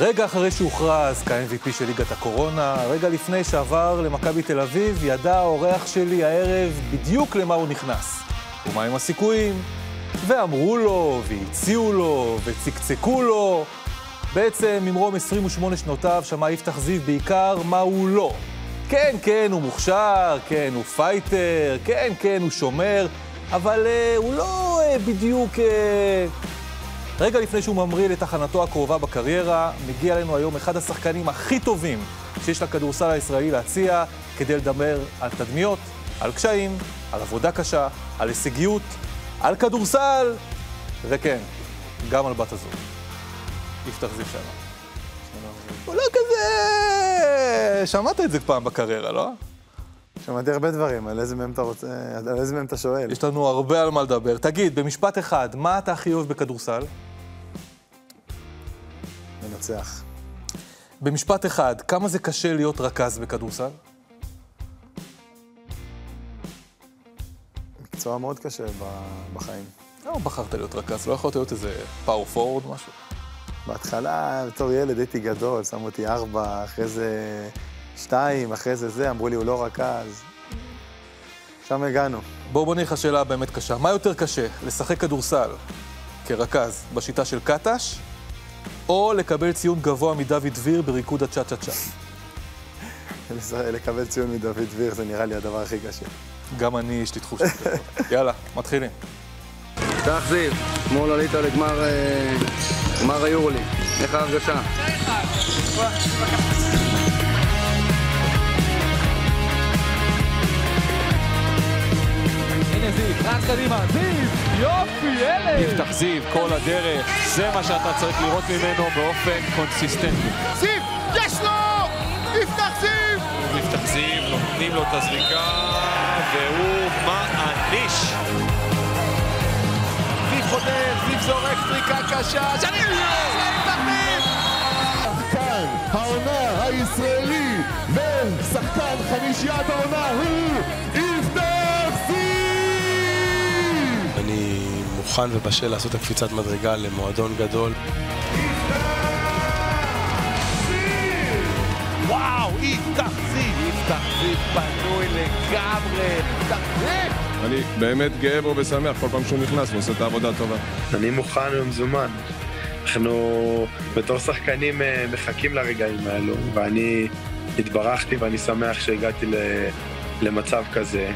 רגע אחרי שהוכרז כ-MVP של ליגת הקורונה, רגע לפני שעבר למכבי תל אביב, ידע האורח שלי הערב בדיוק למה הוא נכנס. ומה עם הסיכויים? ואמרו לו, והציעו לו, וצקצקו לו. בעצם, ממרום 28 שנותיו, שמע יפתח זיו בעיקר מה הוא לא. כן, כן, הוא מוכשר, כן, הוא פייטר, כן, כן, הוא שומר, אבל אה, הוא לא אה, בדיוק... אה... רגע לפני שהוא ממריא לתחנתו הקרובה בקריירה, מגיע אלינו היום אחד השחקנים הכי טובים שיש לכדורסל הישראלי להציע כדי לדבר על תדמיות, על קשיים, על עבודה קשה, על הישגיות, על כדורסל, וכן, גם על בת הזוג. יפתח זיו שלום. הוא לא כזה... שמעת את זה פעם בקריירה, לא? שמעתי הרבה דברים, על איזה מהם אתה רוצה, על איזה מהם אתה שואל. יש לנו הרבה על מה לדבר. תגיד, במשפט אחד, מה אתה הכי אוהב בכדורסל? מנצח. במשפט אחד, כמה זה קשה להיות רכז בכדורסל? מקצוע מאוד קשה בחיים. למה בחרת להיות רכז? לא יכולת להיות איזה פאור פורד משהו? בהתחלה, בתור ילד הייתי גדול, שמו אותי ארבע, אחרי זה שתיים, אחרי זה זה, אמרו לי, הוא לא רכז. שם הגענו. בואו בוא נראה לך שאלה באמת קשה. מה יותר קשה, לשחק כדורסל כרכז בשיטה של קטש, או לקבל ציון גבוה מדוד דביר בריקוד הצ'ה צ'ה צ'ה? לקבל ציון מדוד דביר זה נראה לי הדבר הכי קשה. גם אני, יש לי תחושה. יאללה, מתחילים. פתח זיו, אתמול עלית לגמר גמר היורולי, איך ההרגשה? הנה זיו, רץ קדימה, זיו, יופי, ילד! יפתח זיו, כל הדרך, זה מה שאתה צריך לראות ממנו באופן קונסיסטנטי. זיו, יש לו! יפתח זיו! יפתח זיו, נותנים לו את הזריקה, והוא מעניש. זיו חודר, זיו זורק זריקה קשה, שאני... זיו! שחקן העונה הישראלי ושחקן חמישיית העונה הוא מוכן ובשל לעשות את הקפיצת מדרגה למועדון גדול. וואו, יפתח זיו! יפתח זיו פנוי לגמרי! יפתח זיו! אני באמת גאה בו ושמח כל פעם שהוא נכנס ועושה את העבודה הטובה. אני מוכן ומזומן. אנחנו בתור שחקנים אה, מחכים לרגעים האלו, ואני התברכתי ואני שמח שהגעתי למצב כזה.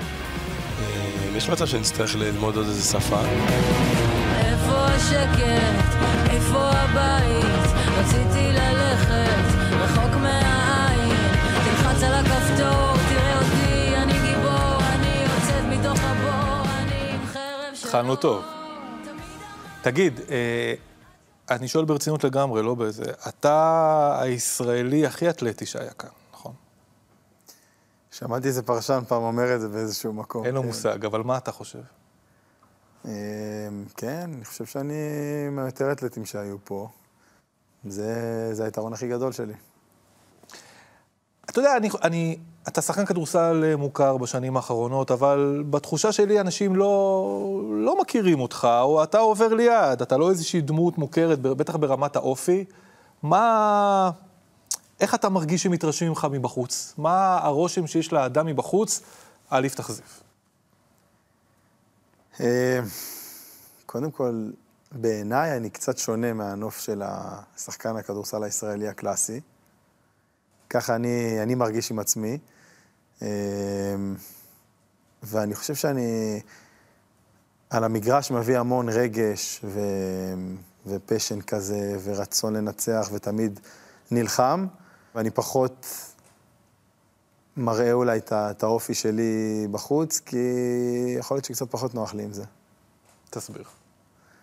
יש מצב שנצטרך ללמוד עוד איזה שפה. איפה השקט? איפה הבית? רציתי ללכת רחוק מהעין. תלחץ על הכפתור, תראה אותי, אני גיבור, אני יוצאת מתוך הבור, אני עם חרב שלו. התחלנו טוב. תגיד, אה, אני שואל ברצינות לגמרי, לא באיזה... אתה הישראלי הכי אתלטי שהיה כאן? שמעתי איזה פרשן פעם אומר את זה באיזשהו מקום. אין לו כן. מושג, אבל מה אתה חושב? אה, כן, אני חושב שאני מהיותר אתלטים שהיו פה. זה, זה היתרון הכי גדול שלי. אתה יודע, אני, אני, אתה שחקן כדורסל מוכר בשנים האחרונות, אבל בתחושה שלי אנשים לא, לא מכירים אותך, או אתה עובר ליד, אתה לא איזושהי דמות מוכרת, בטח ברמת האופי. מה... איך אתה מרגיש שמתרשמים ממך מבחוץ? מה הרושם שיש לאדם מבחוץ על יפתח זיו? אה, קודם כל, בעיניי אני קצת שונה מהנוף של השחקן הכדורסל הישראלי הקלאסי. ככה אני, אני מרגיש עם עצמי. אה, ואני חושב שאני על המגרש מביא המון רגש ו... ופשן כזה, ורצון לנצח, ותמיד נלחם, ואני פחות מראה אולי את, האופי שלי בחוץ, כי יכול להיות שקצת פחות נוח לי עם זה. תסביר.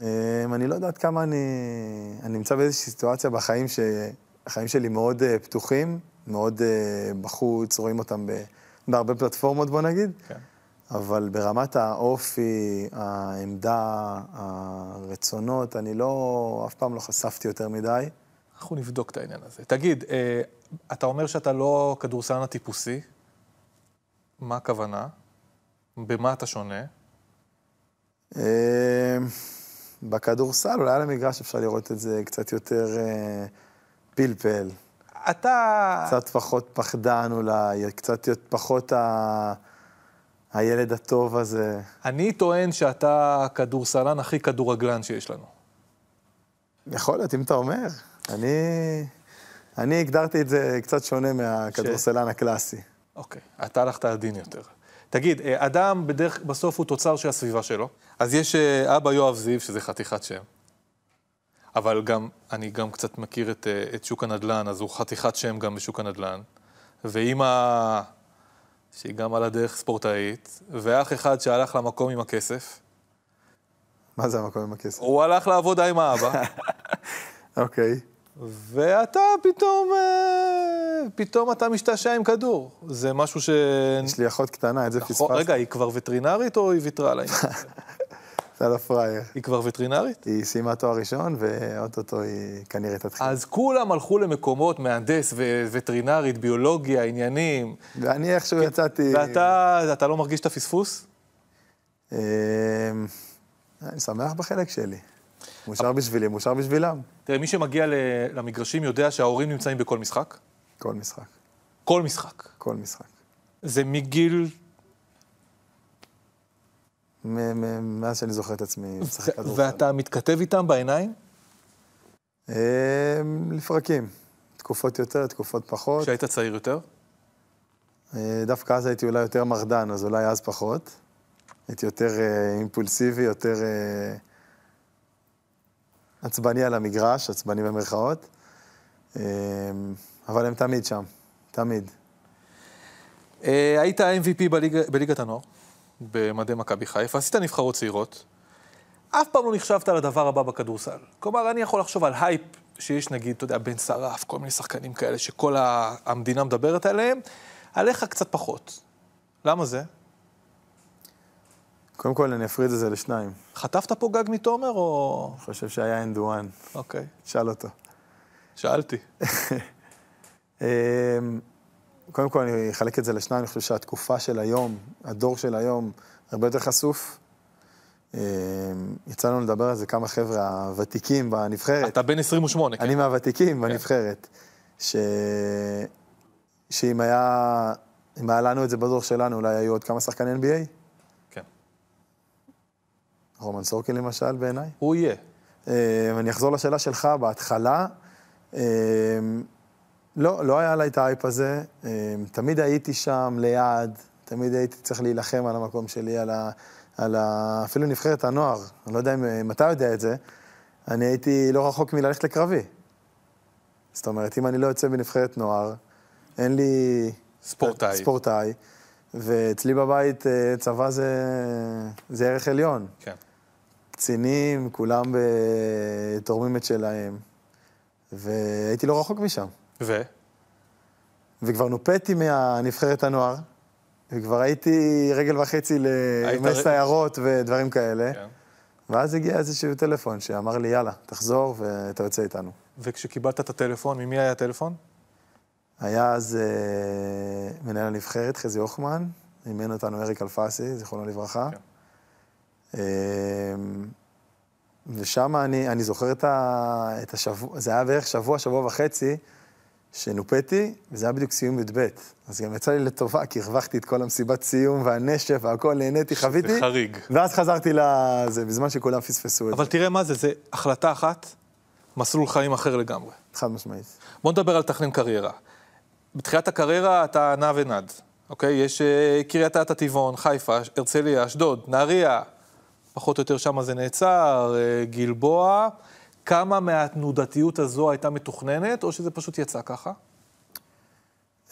אה, אני לא יודע עד כמה אני... אני נמצא באיזושהי סיטואציה בחיים שהחיים שלי מאוד אה, פתוחים, מאוד אה, בחוץ, רואים אותם ב... בהרבה פלטפורמות, בוא נגיד. כן. אבל ברמת האופי, העמדה, הרצונות, אני לא, אף פעם לא חשפתי יותר מדי. אנחנו נבדוק את העניין הזה. תגיד, אה, אתה אומר שאתה לא כדורסלן הטיפוסי, מה הכוונה? במה אתה שונה? אה, בכדורסל, אולי על המגרש אפשר לראות את זה קצת יותר אה, פלפל. אתה... קצת פחות פחדן אולי, קצת פחות ה... הילד הטוב הזה. אני טוען שאתה הכדורסלן הכי כדורגלן שיש לנו. יכול להיות, אם אתה אומר. אני, אני הגדרתי את זה קצת שונה מהכדורסלן הקלאסי. אוקיי, אתה הלכת עדין יותר. תגיד, אה, אדם בדרך, בסוף הוא תוצר של הסביבה שלו. אז יש אה, אבא יואב זיו, שזה חתיכת שם. אבל גם, אני גם קצת מכיר את, אה, את שוק הנדל"ן, אז הוא חתיכת שם גם בשוק הנדל"ן. ואימא, שהיא גם על הדרך ספורטאית, ואח אחד שהלך למקום עם הכסף. מה זה המקום עם הכסף? הוא הלך לעבודה עם האבא, אוקיי. ואתה פתאום, אה, פתאום אתה משתעשע עם כדור. זה משהו ש... יש לי אחות קטנה, את זה נכון, פספסתי. רגע, היא כבר וטרינרית או היא ויתרה על העניין? אתה לא פראייר. היא כבר וטרינרית? היא סיימה תואר ראשון, ואו-טו-טו היא כנראה תתחיל. אז כולם הלכו למקומות, מהנדס ווטרינרית, ביולוגיה, עניינים, ואני איכשהו יצאתי... ואתה אתה לא מרגיש את הפספוס? אמ, אני שמח בחלק שלי. מאושר בשבילי, מאושר בשבילם. תראה, מי שמגיע למגרשים יודע שההורים נמצאים בכל משחק. כל משחק. כל משחק. כל משחק. זה מגיל... מאז שאני זוכר את עצמי משחק כדורסל. ואתה מתכתב איתם בעיניים? אמ, לפרקים. תקופות יותר, תקופות פחות. כשהיית צעיר יותר? אה, דווקא אז הייתי אולי יותר מרדן, אז אולי אז פחות. הייתי יותר אה, אימפולסיבי, יותר אה, עצבני על המגרש, עצבני במרכאות. אה, אבל הם תמיד שם, תמיד. אה, היית MVP בליג, בליגת הנוער, במדי מכבי חיפה, עשית נבחרות צעירות. אף פעם לא נחשבת לדבר הבא בכדורסל. כלומר, אני יכול לחשוב על הייפ שיש נגיד, אתה יודע, בן שרף, כל מיני שחקנים כאלה שכל המדינה מדברת עליהם, עליך קצת פחות. למה זה? קודם כל, אני אפריד את זה לשניים. חטפת פה גג מתומר או... אני חושב שהיה one, אוקיי, שאל אותו. שאלתי. אמ, קודם כל, אני אחלק את זה לשניים, אני חושב שהתקופה של היום, הדור של היום, הרבה יותר חשוף. אמ, יצא לנו לדבר על זה כמה חבר'ה הוותיקים בנבחרת. אתה בן 28, כן? אני מהוותיקים בנבחרת. ש... שאם היה... אם היה לנו את זה בדור שלנו, אולי היו עוד כמה שחקני NBA? רומן סורקין למשל, בעיניי. הוא יהיה. אה, אני אחזור לשאלה שלך, בהתחלה, אה, לא, לא היה לה את האייפ הזה, אה, תמיד הייתי שם ליד, תמיד הייתי צריך להילחם על המקום שלי, על ה... על ה... אפילו נבחרת הנוער, אני לא יודע אם, אתה יודע את זה, אני הייתי לא רחוק מללכת לקרבי. זאת אומרת, אם אני לא יוצא בנבחרת נוער, אין לי... ספורטאי. ספורטאי, ואצלי בבית צבא זה, זה ערך עליון. כן. קצינים, כולם ב- תורמים את שלהם, והייתי לא רחוק משם. ו? וכבר נופתי מהנבחרת הנוער, וכבר הייתי רגל וחצי לימי ר- סיירות ודברים כאלה, כן. ואז הגיע איזשהו טלפון שאמר לי, יאללה, תחזור ואתה יוצא איתנו. וכשקיבלת את הטלפון, ממי היה הטלפון? היה אז אה, מנהל הנבחרת, חזי הוחמן, אימן אותנו אריק אלפסי, זיכרונו לברכה. כן. אה, ושם אני, אני זוכר את, ה, את השבוע, זה היה בערך שבוע, שבוע וחצי, שנופתי, וזה היה בדיוק סיום י"ב. אז גם יצא לי לטובה, כי הרווחתי את כל המסיבת סיום והנשף והכל, נהניתי, חוויתי. זה חריג. ואז חזרתי לזה, בזמן שכולם פספסו את אבל זה. תראה מה זה, זה החלטה אחת, מסלול חיים אחר לגמרי. חד משמעית. בוא נדבר על תכנן קריירה. בתחילת הקריירה אתה נע ונד, אוקיי? יש אה, קריית אתא טבעון, חיפה, הרצליה, אשדוד, נהריה, פחות או יותר שם זה נעצר, אה, גלבוע. כמה מהתנודתיות הזו הייתה מתוכננת, או שזה פשוט יצא ככה?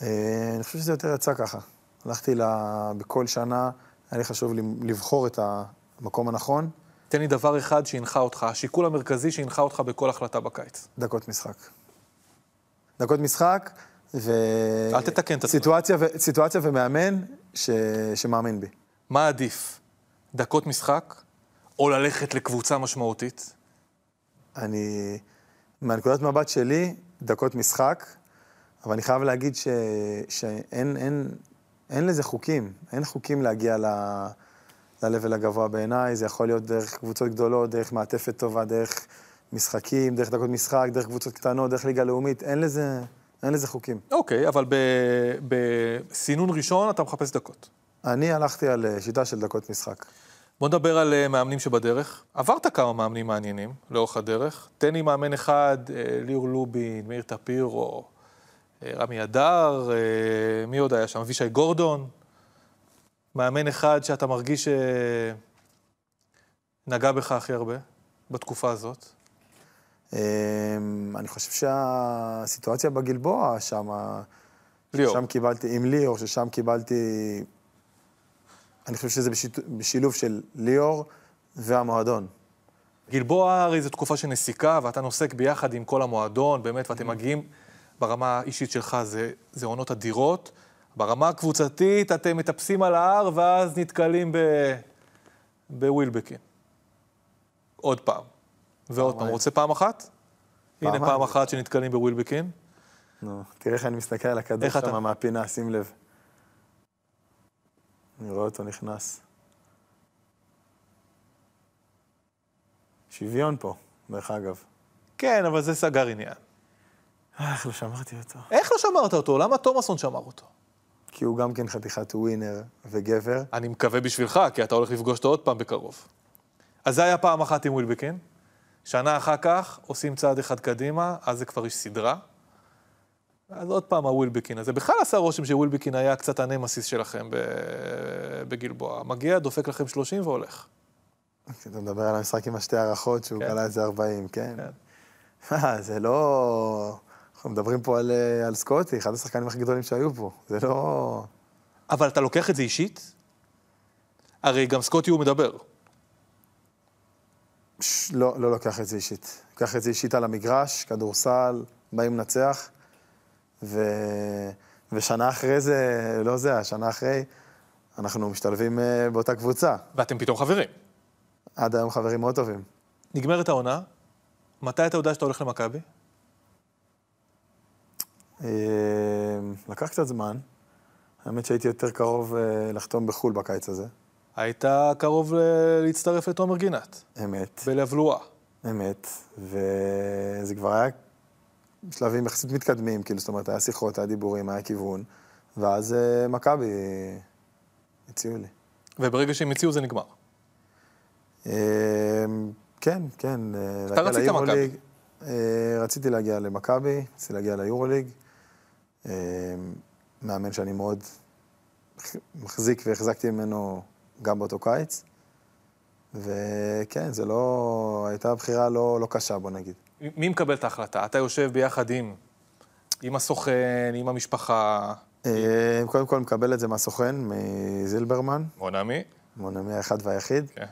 אה, אני חושב שזה יותר יצא ככה. הלכתי ל... בכל שנה, היה לי חשוב לבחור את המקום הנכון, תן לי דבר אחד שהנחה אותך, השיקול המרכזי שהנחה אותך בכל החלטה בקיץ. דקות משחק. דקות משחק, ו... אל תתקן את עצמך. סיטואציה, ו... סיטואציה ומאמן ש... שמאמין בי. מה עדיף, דקות משחק, או ללכת לקבוצה משמעותית? אני, מהנקודת מבט שלי, דקות משחק, אבל אני חייב להגיד ש... שאין אין, אין לזה חוקים. אין חוקים להגיע ל... ל-level הגבוה בעיניי, זה יכול להיות דרך קבוצות גדולות, דרך מעטפת טובה, דרך משחקים, דרך דקות משחק, דרך קבוצות קטנות, דרך ליגה לאומית, אין לזה, אין לזה חוקים. אוקיי, אבל ב- בסינון ראשון אתה מחפש דקות. אני הלכתי על אה, שיטה של דקות משחק. בוא נדבר על אה, מאמנים שבדרך. עברת כמה מאמנים מעניינים לאורך הדרך. תן לי מאמן אחד, אה, ליאור לובין, מאיר טפירו, אה, רמי אדר, מי עוד היה שם? אבישי גורדון. מאמן אחד שאתה מרגיש שנגע בך הכי הרבה בתקופה הזאת. אמ, אני חושב שהסיטואציה בגלבוע שם, ליאור. שם קיבלתי, עם ליאור, ששם קיבלתי, אני חושב שזה בשיט, בשילוב של ליאור והמועדון. גלבוע הרי זו תקופה של נסיקה, ואתה נוסק ביחד עם כל המועדון, באמת, ואתם מגיעים ברמה האישית שלך, זה, זה עונות אדירות. ברמה הקבוצתית, אתם מטפסים על ההר, ואז נתקלים ב... בווילבקין. עוד פעם. ועוד פעם. רוצה פעם אחת? הנה פעמיים. פעם אחת שנתקלים בווילבקין. נו, תראה איך אני מסתכל על הכדור? שם מהפינה, שים לב. אני רואה אותו נכנס. שוויון פה, דרך אגב. כן, אבל זה סגר עניין. איך לא שמרתי אותו. איך לא שמרת אותו? למה תומאסון שמר אותו? כי הוא גם כן חתיכת ווינר וגבר. אני מקווה בשבילך, כי אתה הולך לפגוש אותו עוד פעם בקרוב. אז זה היה פעם אחת עם ווילבקין. שנה אחר כך עושים צעד אחד קדימה, אז זה כבר איש סדרה. אז עוד פעם הווילבקין הזה. בכלל עשה רושם שווילבקין היה קצת הנמסיס שלכם בגלבוע. מגיע, דופק לכם 30 והולך. אתה מדבר על המשחק עם השתי הערכות, שהוא כן. קלע איזה 40, כן? כן. מה, זה לא... אנחנו מדברים פה על, אה, על סקוטי, אחד השחקנים הכי גדולים שהיו פה. זה לא... אבל אתה לוקח את זה אישית? הרי גם סקוטי הוא מדבר. ש- לא, לא לוקח את זה אישית. לוקח את זה אישית על המגרש, כדורסל, באים לנצח, ו... ושנה אחרי זה, לא זה, השנה אחרי, אנחנו משתלבים אה, באותה קבוצה. ואתם פתאום חברים. עד היום חברים מאוד טובים. נגמרת העונה, מתי אתה יודע שאתה הולך למכבי? אה, לקח קצת זמן. האמת שהייתי יותר קרוב אה, לחתום בחו"ל בקיץ הזה. היית קרוב להצטרף לתומר גינת, אמת, בלבלואה. אמת. וזה כבר היה שלבים יחסית מתקדמים, כאילו, זאת אומרת, היה שיחות, היה דיבורים, היה כיוון. ואז אה, מכבי הציעו לי. וברגע שהם הציעו זה נגמר. אה, כן, כן. אה, אתה רצית. אה, רציתי להגיע למכבי, רציתי להגיע ליורוליג. מאמן שאני מאוד מחזיק והחזקתי ממנו גם באותו קיץ. וכן, זה לא... הייתה בחירה לא, לא קשה, בוא נגיד. מי מקבל את ההחלטה? אתה יושב ביחד עם, עם הסוכן, עם המשפחה, אה, קודם כל מקבל את זה מהסוכן, מזילברמן, מונמי? מונמי האחד והיחיד. כן.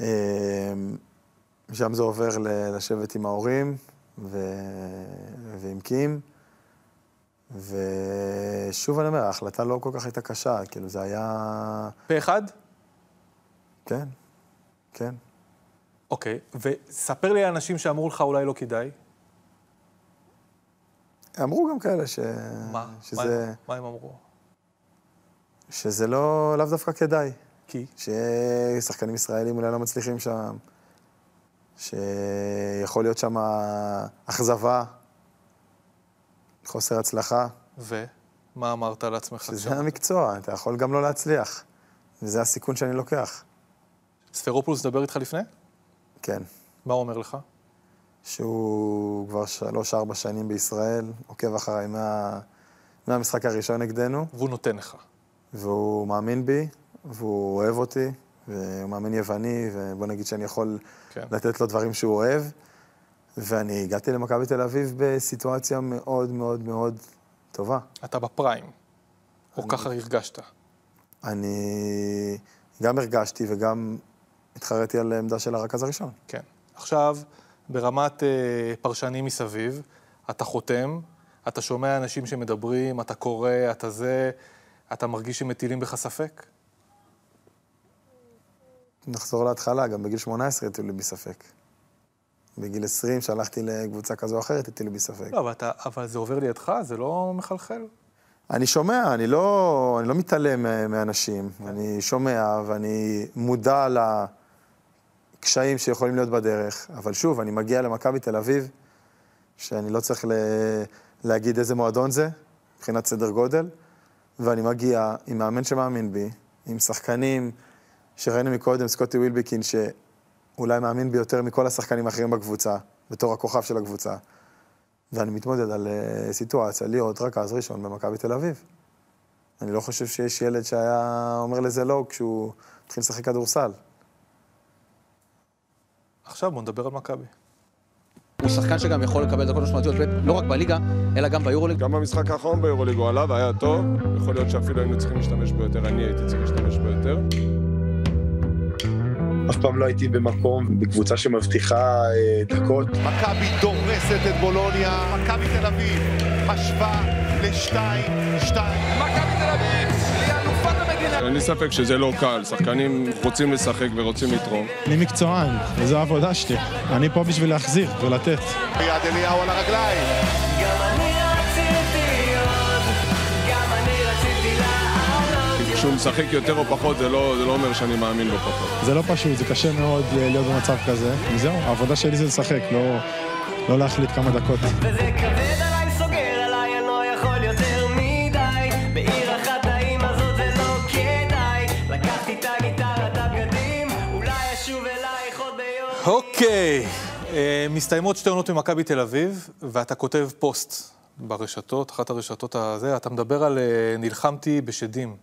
אה, שם זה עובר לשבת עם ההורים ו... ועם קים. ושוב אני אומר, ההחלטה לא כל כך הייתה קשה, כאילו זה היה... פה אחד? כן, כן. אוקיי. וספר לי על אנשים שאמרו לך אולי לא כדאי. אמרו גם כאלה ש... מה? מה, שזה, הם, מה הם אמרו? שזה לא, לאו דווקא כדאי. כי? ששחקנים ישראלים אולי לא מצליחים שם, שיכול להיות שם אכזבה, חוסר הצלחה, ומה אמרת לעצמך שזה עכשיו? המקצוע, אתה יכול גם לא להצליח, וזה הסיכון שאני לוקח. ספרופולוס מדבר איתך לפני? כן. מה הוא אומר לך? שהוא כבר שלוש-ארבע שנים בישראל, עוקב אחריי מה... מהמשחק הראשון נגדנו, והוא נותן לך. והוא מאמין בי, והוא אוהב אותי, והוא מאמין יווני, ובוא נגיד שאני יכול כן. לתת לו דברים שהוא אוהב. ואני הגעתי למכבי תל אביב בסיטואציה מאוד מאוד מאוד טובה. אתה בפריים. או ככה הרגשת. אני גם הרגשתי וגם התחרתי על העמדה של הרכז הראשון. כן. עכשיו, ברמת אה, פרשנים מסביב, אתה חותם, אתה שומע אנשים שמדברים, אתה קורא, אתה זה, אתה מרגיש שמטילים בך ספק? נחזור להתחלה, גם בגיל 18 הטילו בי ספק. בגיל 20, שהלכתי לקבוצה כזו או אחרת, הטילו בי ספק. לא, אבל, אתה, אבל זה עובר לידך, זה לא מחלחל? אני שומע, אני לא, אני לא מתעלם מה- מאנשים. אני שומע ואני מודע קשיים שיכולים להיות בדרך, אבל שוב, אני מגיע למכבי תל אביב, שאני לא צריך ל... להגיד איזה מועדון זה, מבחינת סדר גודל, ואני מגיע עם מאמן שמאמין בי, עם שחקנים שראינו מקודם, סקוטי ווילביקין, שאולי מאמין בי יותר מכל השחקנים האחרים בקבוצה, בתור הכוכב של הקבוצה. ואני מתמודד על uh, סיטואציה להיות רכז ראשון במכבי תל אביב. אני לא חושב שיש ילד שהיה אומר לזה לא כשהוא התחיל לשחק כדורסל. עכשיו בוא נדבר על מכבי. הוא שחקן שגם יכול לקבל דקות משמעותיות, לא רק בליגה, אלא גם ביורוליג. גם במשחק האחרון ביורוליג הוא עלה והיה טוב. יכול להיות שאפילו היינו צריכים להשתמש בו יותר, אני הייתי צריך להשתמש בו יותר. אף פעם לא הייתי במקום, בקבוצה שמבטיחה אה, דקות. מכבי דורסת את בולוניה, מכבי תל אביב משווה לשתיים, שתיים. מכבי אין לי ספק שזה לא קל, שחקנים רוצים לשחק ורוצים לתרום. אני מקצוען, וזו העבודה שלי. אני פה בשביל להחזיר ולתת. יד אליהו על הרגליים. כשהוא משחק יותר או פחות זה לא, זה לא אומר שאני מאמין בו פחות. זה לא פשוט, זה קשה מאוד להיות במצב כזה. וזהו, העבודה שלי זה לשחק, לא, לא להחליט כמה דקות. וזה כבד אוקיי, אה, מסתיימות שתי עונות ממכבי תל אביב, ואתה כותב פוסט ברשתות, אחת הרשתות הזה, אתה מדבר על אה, נלחמתי בשדים.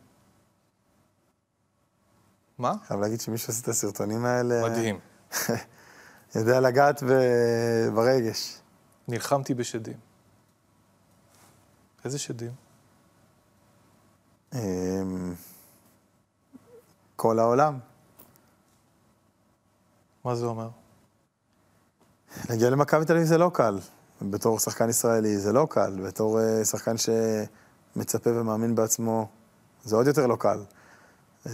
מה? חייב להגיד שמישהו עושה את הסרטונים האלה... מדהים. יודע לגעת ב- ברגש. נלחמתי בשדים. איזה שדים? אמ, כל העולם. מה זה אומר? להגיע למכבי תל אביב זה לא קל. בתור שחקן ישראלי זה לא קל. בתור אה, שחקן שמצפה ומאמין בעצמו, זה עוד יותר לא קל. אמ,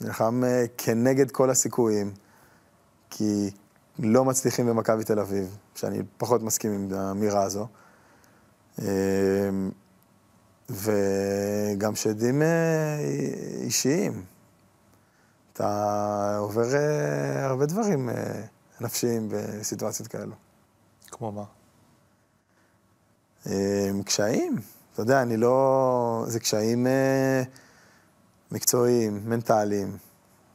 נלחם אה, כנגד כל הסיכויים, כי לא מצליחים במכבי תל אביב, שאני פחות מסכים עם האמירה הזו. אמ, וגם שדים אה, אישיים. אתה עובר הרבה דברים נפשיים בסיטואציות כאלו. כמו מה? אה, קשיים, אתה יודע, אני לא... זה קשיים אה, מקצועיים, מנטליים.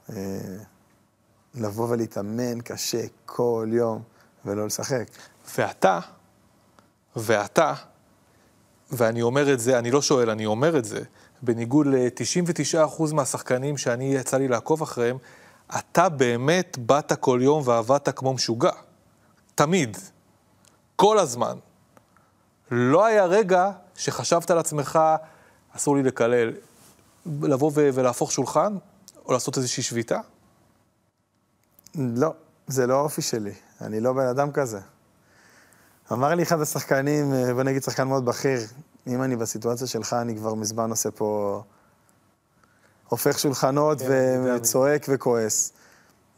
אה, לבוא ולהתאמן קשה כל יום ולא לשחק. ואתה, ואתה, ואני אומר את זה, אני לא שואל, אני אומר את זה, בניגוד ל-99% מהשחקנים שאני יצא לי לעקוב אחריהם, אתה באמת באת כל יום ועבדת כמו משוגע. תמיד. כל הזמן. לא היה רגע שחשבת על עצמך, אסור לי לקלל, לבוא ו- ולהפוך שולחן, או לעשות איזושהי שביתה? לא, זה לא האופי שלי, אני לא בן אדם כזה. אמר לי אחד השחקנים, אה, בוא נגיד שחקן מאוד בכיר, אם אני בסיטואציה שלך, אני כבר מזמן עושה פה... הופך שולחנות וצועק וכועס.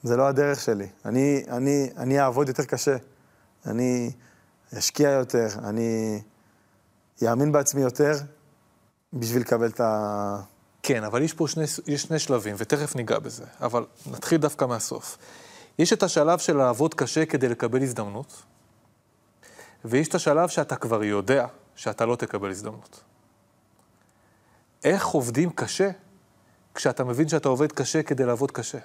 זה לא הדרך שלי. אני, אני, אני אעבוד יותר קשה. אני אשקיע יותר, אני אאמין בעצמי יותר בשביל לקבל את ה... כן, אבל יש פה שני, יש שני שלבים, ותכף ניגע בזה. אבל נתחיל דווקא מהסוף. יש את השלב של לעבוד קשה כדי לקבל הזדמנות, ויש את השלב שאתה כבר יודע שאתה לא תקבל הזדמנות. איך עובדים קשה כשאתה מבין שאתה עובד קשה כדי לעבוד קשה?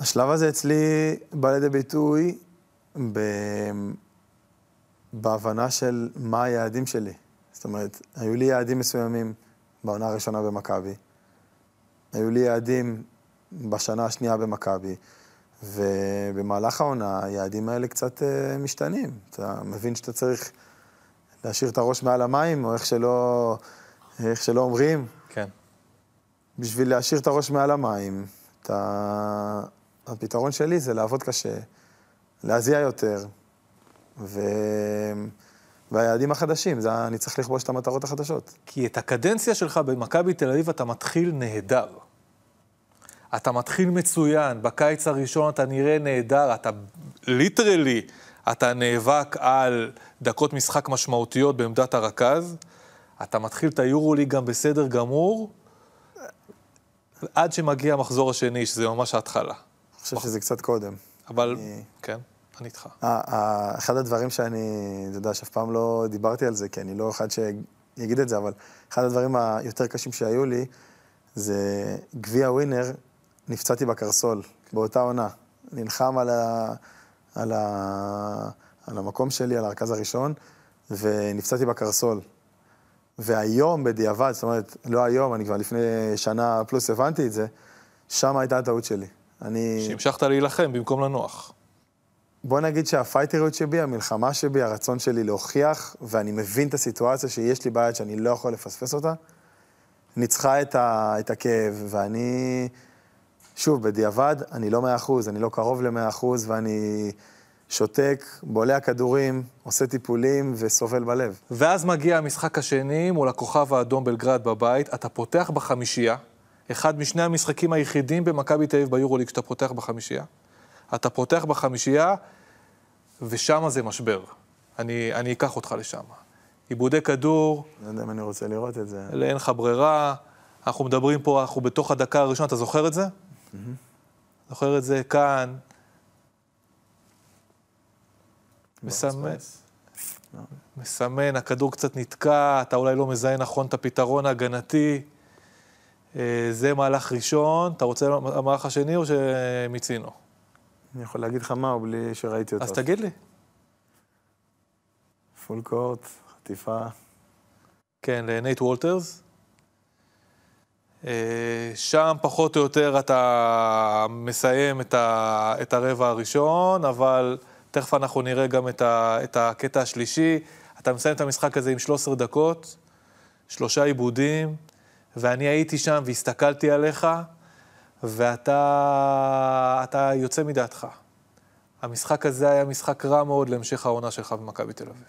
השלב הזה אצלי בא לידי ביטוי ב... בהבנה של מה היעדים שלי. זאת אומרת, היו לי יעדים מסוימים בעונה הראשונה במכבי, היו לי יעדים בשנה השנייה במכבי, ובמהלך העונה היעדים האלה קצת uh, משתנים. אתה מבין שאתה צריך להשאיר את הראש מעל המים, או איך שלא, איך שלא אומרים. בשביל להשאיר את הראש מעל המים, אתה... הפתרון שלי זה לעבוד קשה, להזיע יותר, ו... והיעדים החדשים, זה אני צריך לכבוש את המטרות החדשות. כי את הקדנציה שלך במכבי תל אביב אתה מתחיל נהדר. אתה מתחיל מצוין, בקיץ הראשון אתה נראה נהדר, אתה ליטרלי, אתה נאבק על דקות משחק משמעותיות בעמדת הרכז, אתה מתחיל את היורוליג גם בסדר גמור, עד שמגיע המחזור השני, שזה ממש ההתחלה. אני חושב שזה קצת קודם. אבל, כן, אני איתך. אחד הדברים שאני, אתה יודע, שאף פעם לא דיברתי על זה, כי אני לא אחד שיגיד את זה, אבל אחד הדברים היותר קשים שהיו לי, זה גביע ווינר, נפצעתי בקרסול, באותה עונה. נלחם על, ה, על, ה, על המקום שלי, על הרכז הראשון, ונפצעתי בקרסול. והיום, בדיעבד, זאת אומרת, לא היום, אני כבר לפני שנה פלוס הבנתי את זה, שם הייתה הטעות שלי. אני... שהמשכת להילחם במקום לנוח. בוא נגיד שהפייטריות שבי, המלחמה שבי, הרצון שלי להוכיח, ואני מבין את הסיטואציה שיש לי ביד שאני לא יכול לפספס אותה, ניצחה את, ה, את הכאב, ואני, שוב, בדיעבד, אני לא מאה אחוז, אני לא קרוב למאה אחוז, ואני שותק, בולע כדורים, עושה טיפולים וסובל בלב. ואז מגיע המשחק השני מול הכוכב האדום בלגרד בבית, אתה פותח בחמישייה, אחד משני המשחקים היחידים במכבי תל אביב ביורוליג שאתה פותח בחמישייה. אתה פותח בחמישייה, ושם זה משבר. אני, אני אקח אותך לשם. עיבודי כדור. לא יודע אם אני רוצה לראות את זה. אין לך ברירה. אנחנו מדברים פה, אנחנו בתוך הדקה הראשונה, אתה זוכר את זה? Mm-hmm. זוכר את זה כאן. מסמן. מסמן, הכדור קצת נתקע, אתה אולי לא מזהה נכון את הפתרון ההגנתי. אה, זה מהלך ראשון. אתה רוצה המהלך השני או שמיצינו? אני יכול להגיד לך מהו בלי שראיתי אותו. אז תגיד לי. פול קורט, חטיפה. כן, לנייט וולטרס. אה, שם פחות או יותר אתה מסיים את, ה, את הרבע הראשון, אבל תכף אנחנו נראה גם את, ה, את הקטע השלישי. אתה מסיים את המשחק הזה עם 13 דקות, שלושה עיבודים, ואני הייתי שם והסתכלתי עליך, ואתה יוצא מדעתך. המשחק הזה היה משחק רע מאוד להמשך העונה שלך במכבי תל אביב.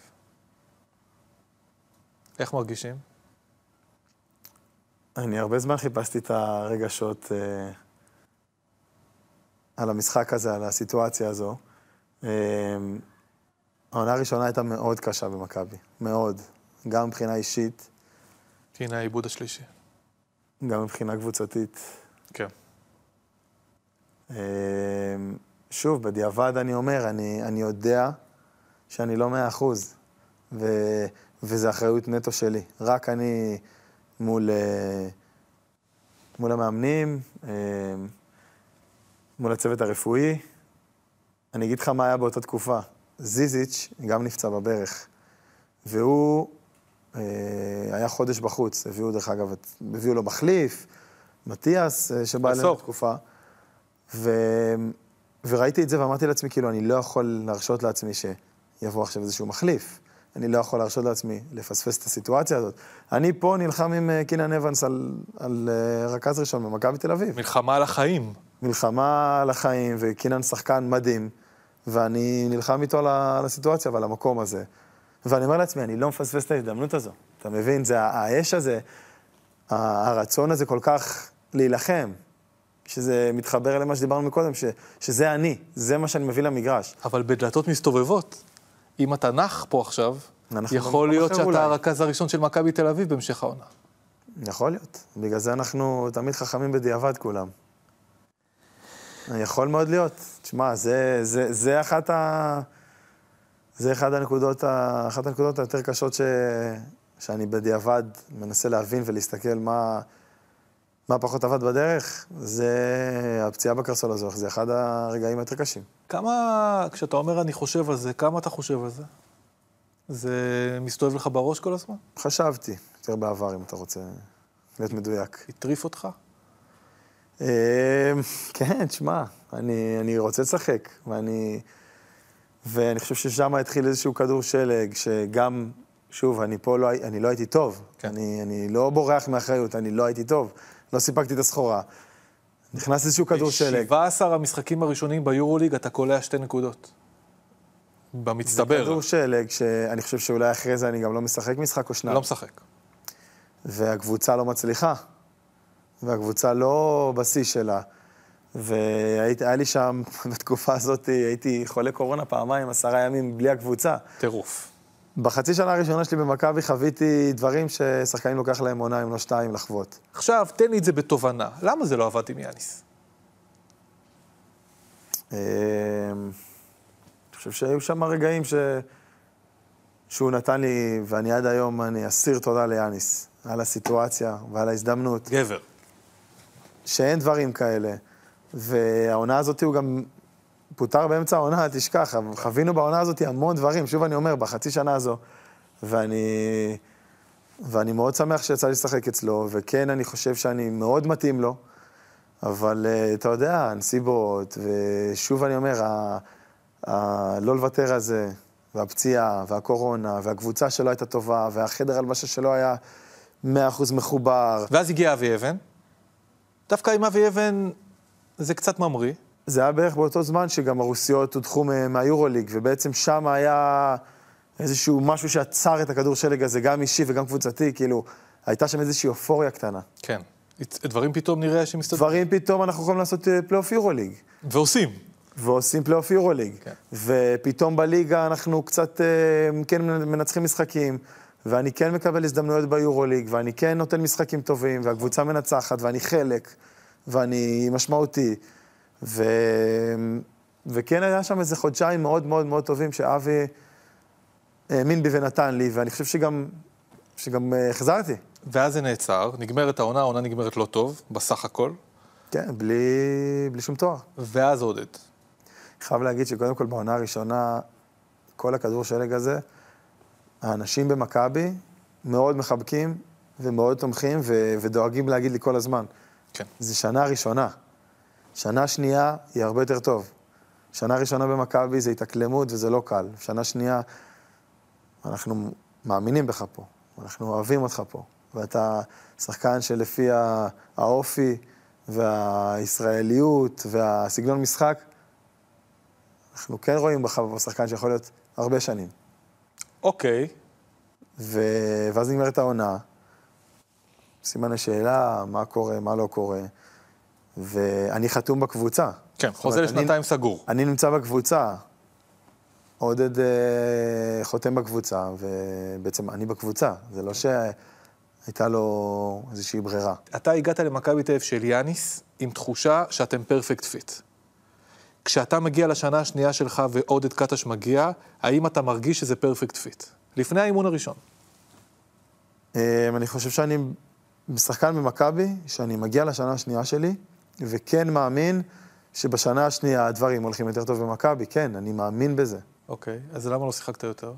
איך מרגישים? אני הרבה זמן חיפשתי את הרגשות אה, על המשחק הזה, על הסיטואציה הזו. אה, העונה הראשונה הייתה מאוד קשה במכבי, מאוד. גם מבחינה אישית. הנה העיבוד השלישי. גם מבחינה קבוצתית. כן. אה, שוב, בדיעבד אני אומר, אני, אני יודע שאני לא מאה אחוז, ו, וזו אחריות נטו שלי. רק אני מול, אה, מול המאמנים, אה, מול הצוות הרפואי. אני אגיד לך מה היה באותה תקופה. זיזיץ' גם נפצע בברך, והוא אה, היה חודש בחוץ. הביאו, דרך אגב, הביאו לו מחליף, מתיאס, שבא אלינו בתקופה. ו... וראיתי את זה ואמרתי לעצמי, כאילו, אני לא יכול להרשות לעצמי שיבוא עכשיו איזשהו מחליף. אני לא יכול להרשות לעצמי לפספס את הסיטואציה הזאת. אני פה נלחם עם אה, קינן אבנס על, על uh, רכז ראשון במכבי תל אביב. מלחמה על החיים. מלחמה על החיים, וקינן שחקן מדהים, ואני נלחם איתו על הסיטואציה ועל המקום הזה. ואני אומר לעצמי, אני לא מפספס את ההזדמנות הזו. אתה מבין? זה האש הזה, הרצון הזה כל כך להילחם. שזה מתחבר למה שדיברנו מקודם, ש, שזה אני, זה מה שאני מביא למגרש. אבל בדלתות מסתובבות, אם אתה נח פה עכשיו, יכול להיות שאתה אולי. הרכז הראשון של מכבי תל אביב בהמשך העונה. יכול להיות. בגלל זה אנחנו תמיד חכמים בדיעבד כולם. יכול מאוד להיות. תשמע, זה, זה, זה אחת ה... זה אחת הנקודות, ה... אחת הנקודות היותר קשות ש... שאני בדיעבד מנסה להבין ולהסתכל מה... מה פחות עבד בדרך? זה הפציעה בקרסול הזו, זה אחד הרגעים היותר קשים. כמה, כשאתה אומר אני חושב על זה, כמה אתה חושב על זה? זה מסתובב לך בראש כל הזמן? חשבתי, יותר בעבר, אם אתה רוצה להיות מדויק. הטריף אותך? אמ, כן, שמע, אני, אני רוצה לשחק, ואני, ואני חושב ששם התחיל איזשהו כדור שלג, שגם, שוב, אני פה לא, אני לא הייתי טוב. כן. אני, אני לא בורח מאחריות, אני לא הייתי טוב. לא סיפקתי את הסחורה. נכנס איזשהו כדור שלג. 17 המשחקים הראשונים ביורוליג אתה קולע שתי נקודות. במצטבר. זה כדור שלג, שאני חושב שאולי אחרי זה אני גם לא משחק משחק או שניים. לא משחק. והקבוצה לא מצליחה. והקבוצה לא בשיא שלה. והיה לי שם, בתקופה הזאת, הייתי חולה קורונה פעמיים, עשרה ימים בלי הקבוצה. טירוף. בחצי שנה הראשונה שלי במכבי חוויתי דברים ששחקנים לוקח להם עונה, אם לא שתיים, לחוות. עכשיו, תן לי את זה בתובנה. למה זה לא עבד עם יאניס? אמ, אני חושב שהיו שם רגעים ש... שהוא נתן לי, ואני עד היום, אני אסיר תודה ליאניס, על הסיטואציה ועל ההזדמנות. גבר. שאין דברים כאלה. והעונה הזאת הוא גם פוטר באמצע העונה, תשכח, חווינו בעונה הזאת המון דברים, שוב אני אומר, בחצי שנה הזו. ואני, ואני מאוד שמח שיצא לי לשחק אצלו, וכן, אני חושב שאני מאוד מתאים לו, אבל uh, אתה יודע, הנסיבות, ושוב אני אומר, ה, ה, לא לוותר על זה, והפציעה, והקורונה, והקבוצה שלו הייתה טובה, והחדר הלבשה שלו היה מאה אחוז מחובר. ואז הגיע אבי אבן. דווקא עם אבי אבן זה קצת ממריא. זה היה בערך באותו זמן שגם הרוסיות הודחו מהיורוליג, ובעצם שם היה איזשהו משהו שעצר את הכדור שלג הזה, גם אישי וגם קבוצתי, כאילו, הייתה שם איזושהי אופוריה קטנה. כן. דברים פתאום נראה שמסתדרים. דברים פתאום אנחנו יכולים לעשות אה, פלייאוף יורוליג. ועושים. ועושים פלייאוף יורוליג. כן. ופתאום בליגה אנחנו קצת אה, כן מנצחים משחקים, ואני כן מקבל הזדמנויות ביורוליג, ואני כן נותן משחקים טובים, והקבוצה מנצחת, ואני חלק, ואני משמעותי. ו... וכן היה שם איזה חודשיים מאוד מאוד מאוד טובים שאבי האמין בי ונתן לי, ואני חושב שגם, שגם אה, החזרתי. ואז זה נעצר, נגמרת העונה, העונה נגמרת לא טוב, בסך הכל. כן, בלי, בלי שום תואר. ואז עודד. חייב להגיד שקודם כל בעונה הראשונה, כל הכדור שלג הזה, האנשים במכבי מאוד מחבקים ומאוד תומכים ו- ודואגים להגיד לי כל הזמן. כן. זו שנה ראשונה. שנה שנייה היא הרבה יותר טוב. שנה ראשונה במכבי זה התאקלמות וזה לא קל. שנה שנייה, אנחנו מאמינים בך פה, אנחנו אוהבים אותך פה, ואתה שחקן שלפי האופי והישראליות והסגנון משחק, אנחנו כן רואים בך שחקן שיכול להיות הרבה שנים. אוקיי. ו... ואז נגמרת העונה, סימן השאלה, מה קורה, מה לא קורה. ואני חתום בקבוצה. כן, חוזה לשנתיים אני, סגור. אני נמצא בקבוצה, עודד אה, חותם בקבוצה, ובעצם אני בקבוצה, זה לא שהייתה לו איזושהי ברירה. אתה הגעת למכבי תל אביב של יאניס עם תחושה שאתם perfect fit. כשאתה מגיע לשנה השנייה שלך ועודד קטש מגיע, האם אתה מרגיש שזה perfect fit? לפני האימון הראשון. אה, אני חושב שאני שחקן במכבי, שאני מגיע לשנה השנייה שלי, וכן מאמין שבשנה השנייה הדברים הולכים יותר טוב במכבי, כן, אני מאמין בזה. אוקיי, אז למה לא שיחקת יותר?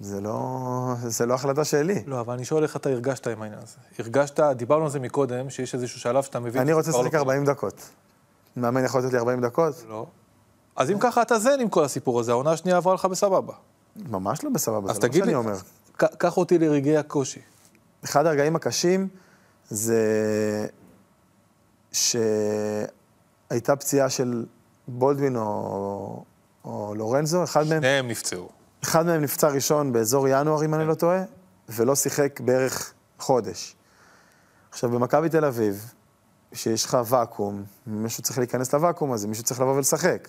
זה לא, זה לא החלטה שלי. לא, אבל אני שואל איך אתה הרגשת עם העניין הזה. הרגשת, דיברנו על זה מקודם, שיש איזשהו שלב שאתה מבין... אני רוצה לשחק לא 40 דקות. מאמן יכול לתת לי 40 דקות? לא. אז אם ככה אתה זן עם כל הסיפור הזה, העונה השנייה עברה לך בסבבה. ממש לא בסבבה, זה לא מה שאני אומר. אז תגיד לי, קח אותי לרגעי הקושי. אחד הרגעים הקשים זה שהייתה פציעה של בולדווין או, או לורנזו, אחד מהם... שניהם נפצעו. אחד מהם נפצע ראשון באזור ינואר, אם אני לא טועה, ולא שיחק בערך חודש. עכשיו, במכבי תל אביב, שיש לך ואקום, מישהו צריך להיכנס לוואקום הזה, מישהו צריך לבוא ולשחק.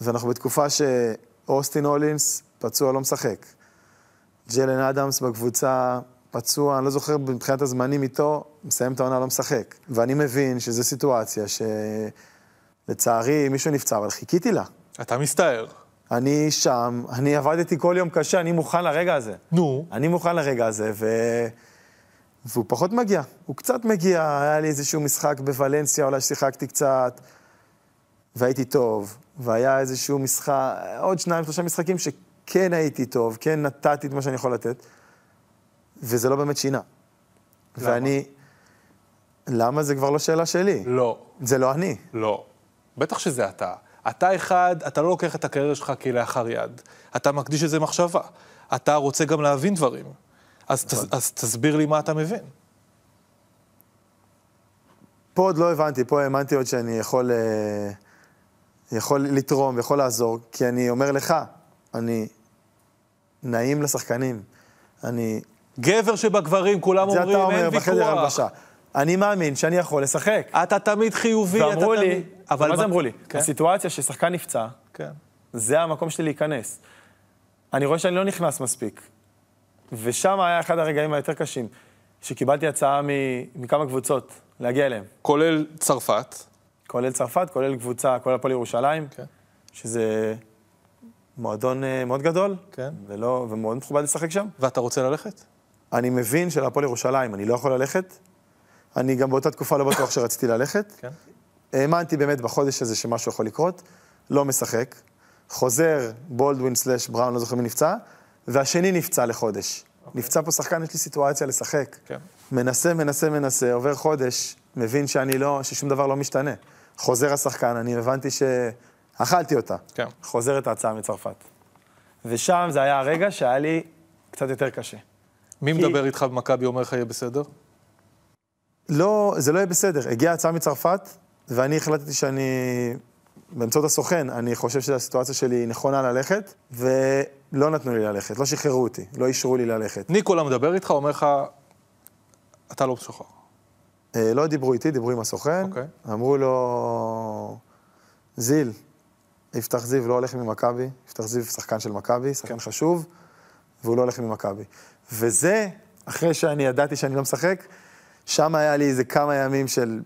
ואנחנו בתקופה שאוסטין הולינס פצוע, לא משחק. ג'לן אדמס בקבוצה פצוע, אני לא זוכר מבחינת הזמנים איתו, מסיים את העונה, לא משחק. ואני מבין שזו סיטואציה שלצערי מישהו נפצע, אבל חיכיתי לה. אתה מסתער. אני שם, אני עבדתי כל יום קשה, אני מוכן לרגע הזה. נו. אני מוכן לרגע הזה, ו... והוא פחות מגיע. הוא קצת מגיע, היה לי איזשהו משחק בוולנסיה, אולי שיחקתי קצת, והייתי טוב, והיה איזשהו משחק, עוד שניים, שלושה משחקים שכן הייתי טוב, כן נתתי את מה שאני יכול לתת. וזה לא באמת שינה. למה? ואני... למה זה כבר לא שאלה שלי? לא. זה לא אני. לא. בטח שזה אתה. אתה אחד, אתה לא לוקח את הקריירה שלך כלאחר יד. אתה מקדיש לזה מחשבה. אתה רוצה גם להבין דברים. אז, נכון. ת, אז תסביר לי מה אתה מבין. פה עוד לא הבנתי, פה האמנתי עוד שאני יכול, אה, יכול לתרום ויכול לעזור, כי אני אומר לך, אני נעים לשחקנים. אני גבר שבגברים, כולם אומרים, אין ויכוח. זה אתה אומר בחדר הלבשה. אני מאמין שאני יכול לשחק. אתה תמיד חיובי, אתה תמיד... לי, אבל מה זה אמרו לי? כן? הסיטואציה ששחקן נפצע, כן. זה המקום שלי להיכנס. אני רואה שאני לא נכנס מספיק. ושם היה אחד הרגעים היותר קשים, שקיבלתי הצעה מכמה קבוצות להגיע אליהם. כולל צרפת. כולל צרפת, כולל קבוצה, כולל הפועל ירושלים, כן. שזה מועדון אה, מאוד גדול, כן. ולא, ומאוד מכובד לשחק שם. ואתה רוצה ללכת? אני מבין שלהפועל ירושלים אני לא יכול ללכת. אני גם באותה תקופה לא בטוח שרציתי ללכת. כן. האמנתי באמת בחודש הזה שמשהו יכול לקרות, לא משחק. חוזר בולדווין סלאש בראון, לא זוכר מי נפצע, והשני נפצע לחודש. נפצע פה שחקן, יש לי סיטואציה לשחק. כן. מנסה, מנסה, מנסה, עובר חודש, מבין שאני לא, ששום דבר לא משתנה. חוזר השחקן, אני הבנתי שאכלתי אותה. כן. חוזרת ההצעה מצרפת. ושם זה היה הרגע שהיה לי קצת יותר קשה. מי כי- מדבר איתך במכבי, אומר לך יהיה בסדר? לא, זה לא יהיה בסדר. הגיעה הצעה מצרפת, ואני החלטתי שאני, באמצעות הסוכן, אני חושב שהסיטואציה שלי נכונה ללכת, ולא נתנו לי ללכת, לא שחררו אותי, לא אישרו לי ללכת. ניקולה מדבר איתך, אומר לך, אתה לא משוחרר. אה, לא דיברו איתי, דיברו עם הסוכן, אוקיי. אמרו לו, זיל, יפתח זיו לא הולך ממכבי, יפתח זיו שחקן של מכבי, שחקן חשוב, והוא לא הולך ממכבי. וזה, אחרי שאני ידעתי שאני לא משחק, שם היה לי איזה כמה ימים של...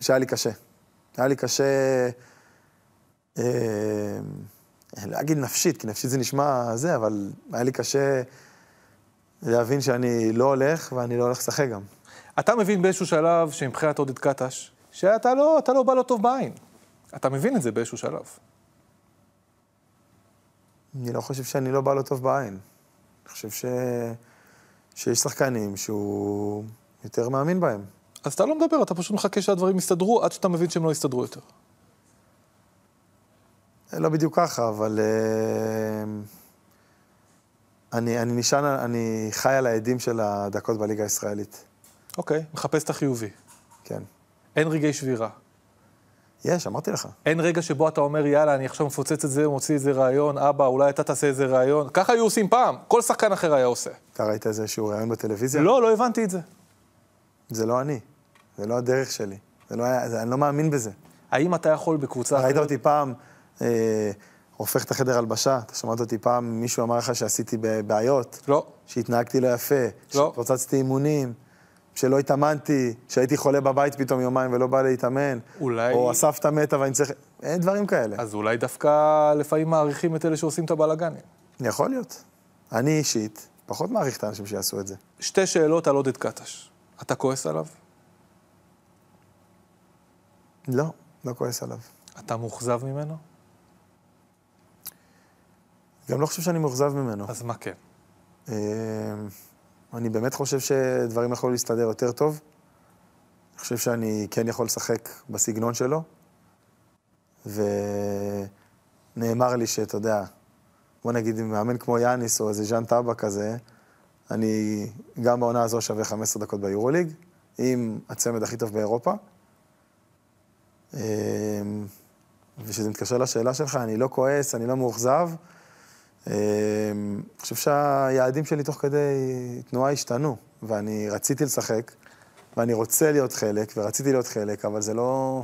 שהיה לי קשה. היה לי קשה, לא אגיד נפשית, כי נפשית זה נשמע זה, אבל היה לי קשה להבין שאני לא הולך, ואני לא הולך לשחק גם. אתה מבין באיזשהו שלב שמבחינת עודד קטש, שאתה לא, אתה לא בא לו טוב בעין. אתה מבין את זה באיזשהו שלב. אני לא חושב שאני לא בא לו טוב בעין. אני חושב ש... שיש שחקנים שהוא יותר מאמין בהם. אז אתה לא מדבר, אתה פשוט מחכה שהדברים יסתדרו עד שאתה מבין שהם לא יסתדרו יותר. לא בדיוק ככה, אבל... אה, אני, אני נשען, אני חי על העדים של הדקות בליגה הישראלית. אוקיי, מחפש את החיובי. כן. אין רגעי שבירה. יש, אמרתי לך. אין רגע שבו אתה אומר, יאללה, אני עכשיו מפוצץ את זה, מוציא איזה רעיון, אבא, אולי אתה תעשה איזה רעיון. ככה היו עושים פעם, כל שחקן אחר היה עושה. אתה ראית איזשהו ראיון בטלוויזיה? לא, לא הבנתי את זה. זה לא אני. זה לא הדרך שלי. זה לא היה, זה, אני לא מאמין בזה. האם אתה יכול בקבוצה ראית אחרת... אותי פעם אה, הופך את החדר הלבשה? אתה שמעת אותי פעם, מישהו אמר לך שעשיתי בעיות? לא. שהתנהגתי לא יפה? לא. שפוצצתי אימונים? שלא התאמנתי? שהייתי חולה בבית פתאום יומיים ולא בא להתאמן? אולי... או הסבתא מתה ואני צריך... אין דברים כאלה. אז אולי דווקא לפעמים מעריכים את אלה שעושים את הבלאגנים. יכול להיות. אני אישית פחות מעריך את האנשים שיעשו את זה. שתי שאלות על עודד קטש. אתה כועס עליו? לא, לא כועס עליו. אתה מאוכזב ממנו? גם לא חושב שאני מאוכזב ממנו. אז מה כן? אה, אני באמת חושב שדברים יכולו להסתדר יותר טוב. אני חושב שאני כן יכול לשחק בסגנון שלו, ונאמר לי שאתה יודע, בוא נגיד עם מאמן כמו יאניס או איזה ז'אן טאבה כזה, אני גם בעונה הזו שווה 15 דקות ביורוליג, עם הצמד הכי טוב באירופה. אה, וכשזה מתקשר לשאלה שלך, אני לא כועס, אני לא מאוכזב. אה, אני חושב שהיעדים שלי תוך כדי תנועה השתנו, ואני רציתי לשחק, ואני רוצה להיות חלק, ורציתי להיות חלק, אבל זה לא,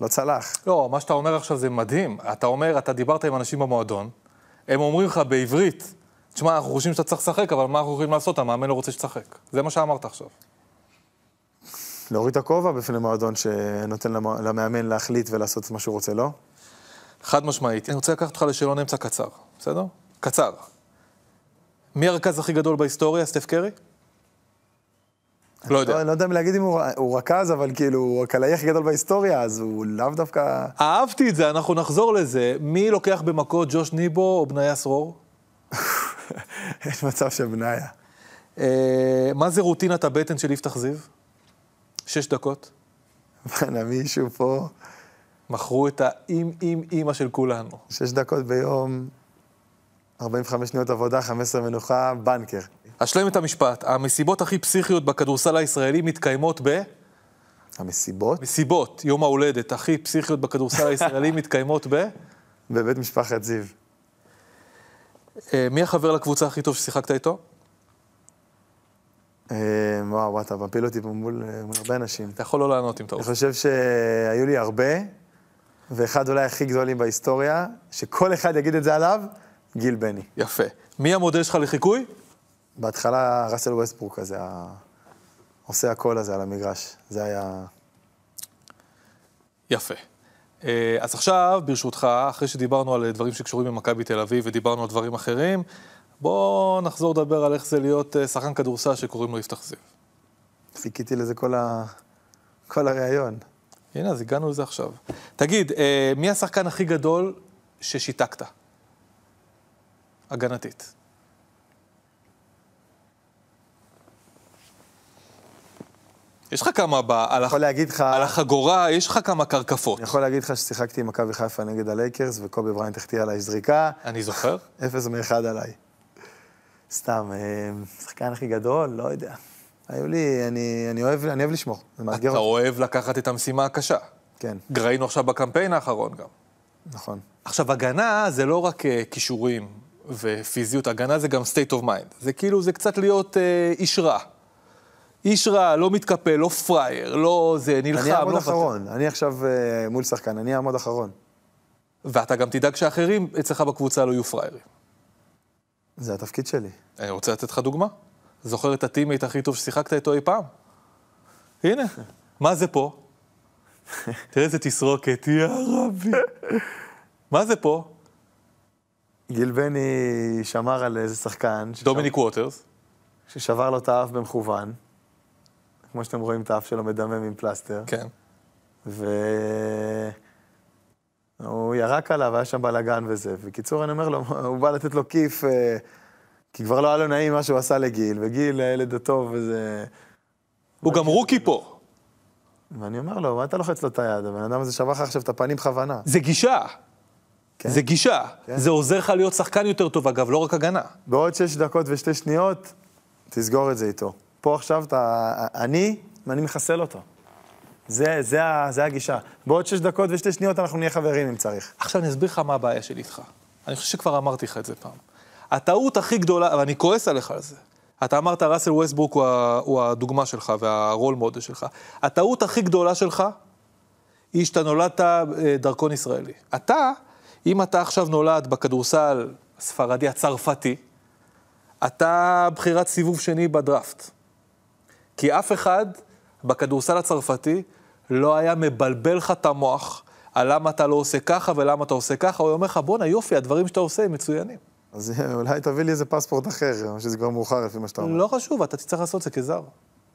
לא צלח. לא, מה שאתה אומר עכשיו זה מדהים. אתה אומר, אתה דיברת עם אנשים במועדון, הם אומרים לך בעברית, תשמע, אנחנו חושבים שאתה צריך לשחק, אבל מה אנחנו יכולים לעשות? המאמן לא רוצה שתשחק. זה מה שאמרת עכשיו. להוריד את הכובע בפני מועדון שנותן למ- למאמן להחליט ולעשות את מה שהוא רוצה, לא? חד משמעית. אני רוצה לקחת אותך לשאלון אמצע קצר, בסדר? קצר. מי הרכז הכי גדול בהיסטוריה? סטף קרי? לא יודע. לא, לא יודע אם להגיד אם הוא, רכז, אבל כאילו, הוא הקלעי הכי גדול בהיסטוריה, אז הוא לאו דווקא... אהבתי את זה, אנחנו נחזור לזה. מי לוקח במכות, ג'וש ניבו או בניה סרור? יש מצב של בניה. אה, מה זה רוטינת הבטן של יפתח זיו? שש דקות. בואנה, מישהו פה, מכרו את האם אם אימא של כולנו. שש דקות ביום, 45 שניות עבודה, 15 מנוחה, בנקר. אשלם את המשפט. המסיבות הכי פסיכיות בכדורסל הישראלי מתקיימות ב... המסיבות? מסיבות, יום ההולדת הכי פסיכיות בכדורסל הישראלי מתקיימות ב... בבית משפחת זיו. אה, מי החבר לקבוצה הכי טוב ששיחקת איתו? אה, וואו, אתה מפיל אותי פה מול אה, מול הרבה אנשים. אתה יכול לא לענות אם אתה אני רוצה. חושב שהיו לי הרבה, ואחד אולי הכי גדולים בהיסטוריה, שכל אחד יגיד את זה עליו, גיל בני. יפה. מי המודל שלך לחיקוי? בהתחלה ראסל ווסטברוק הזה, ה- עושה הכל הזה על המגרש. זה היה... יפה. אה, אז עכשיו, ברשותך, אחרי שדיברנו על דברים שקשורים במכבי תל אביב ודיברנו על דברים אחרים, בואו נחזור לדבר על איך זה להיות אה, שחקן כדורסל שקוראים לו יפתח זיו. חיכיתי לזה כל, ה... כל הראיון. הנה, אז הגענו לזה עכשיו. תגיד, אה, מי השחקן הכי גדול ששיתקת? הגנתית. יש לך כמה, ב, על, הח... לך... על החגורה, יש לך כמה קרקפות. אני יכול להגיד לך ששיחקתי עם מכבי חיפה נגד הלייקרס, וקובי בריינט החטיא עליי זריקה. אני זוכר. אפס מאחד עליי. סתם, אה, שחקן הכי גדול, לא יודע. היו לי, אני, אני, אוהב, אני אוהב לשמור, זה מאתגר אתה. אוהב לקחת את המשימה הקשה. כן, ראינו עכשיו בקמפיין האחרון גם. נכון. עכשיו, הגנה זה לא רק אה, כישורים ופיזיות, הגנה זה גם state of mind. זה כאילו, זה קצת להיות אה, איש רע. איש רע, לא מתקפל, לא פראייר, לא זה, נלחם, אני אעמוד לא אחרון, אני עכשיו אה, מול שחקן, אני אעמוד אחרון. ואתה גם תדאג שאחרים אצלך בקבוצה לא יהיו פראיירים. זה התפקיד שלי. אני רוצה לתת לך דוגמה. זוכר את הטימייט הכי טוב ששיחקת איתו אי פעם? הנה, מה זה פה? תראה איזה תסרוקת, יא רבי. מה זה פה? גיל בני שמר על איזה שחקן. ששבר- דומיניק ווטרס. ששבר לו את האף במכוון. כמו שאתם רואים את האף שלו מדמם עם פלסטר. כן. והוא ירק עליו, היה שם בלאגן וזה. בקיצור, אני אומר לו, הוא בא לתת לו כיף, אה, כי כבר לא היה לו נעים מה שהוא עשה לגיל, וגיל, הילד הטוב וזה... הוא גם רוקי פה. ואני אומר לו, מה אתה לוחץ לו את היד? הבן אדם הזה לך עכשיו את הפנים בכוונה. זה גישה. כן? זה גישה. כן. זה עוזר לך להיות שחקן יותר טוב, אגב, לא רק הגנה. בעוד שש דקות ושתי שניות, תסגור את זה איתו. פה עכשיו אתה... אני, אני מחסל אותו. זה, זה, זה הגישה. בעוד שש דקות ושתי שניות אנחנו נהיה חברים אם צריך. עכשיו אני אסביר לך מה הבעיה שלי איתך. אני חושב שכבר אמרתי לך את זה פעם. הטעות הכי גדולה, ואני כועס עליך על זה. אתה אמרת, ראסל ווסטברוק הוא, הוא הדוגמה שלך והרול מודל שלך. הטעות הכי גדולה שלך היא שאתה נולדת אה, דרכון ישראלי. אתה, אם אתה עכשיו נולד בכדורסל הספרדי הצרפתי, אתה בחירת סיבוב שני בדראפט. כי אף אחד בכדורסל הצרפתי לא היה מבלבל לך את המוח על למה אתה לא עושה ככה ולמה אתה עושה ככה, הוא היה אומר לך, בואנה יופי, הדברים שאתה עושה הם מצוינים. אז אולי תביא לי איזה פספורט אחר, שזה כבר מאוחר לפי מה שאתה אומר. לא חשוב, אתה תצטרך לעשות את זה כזר.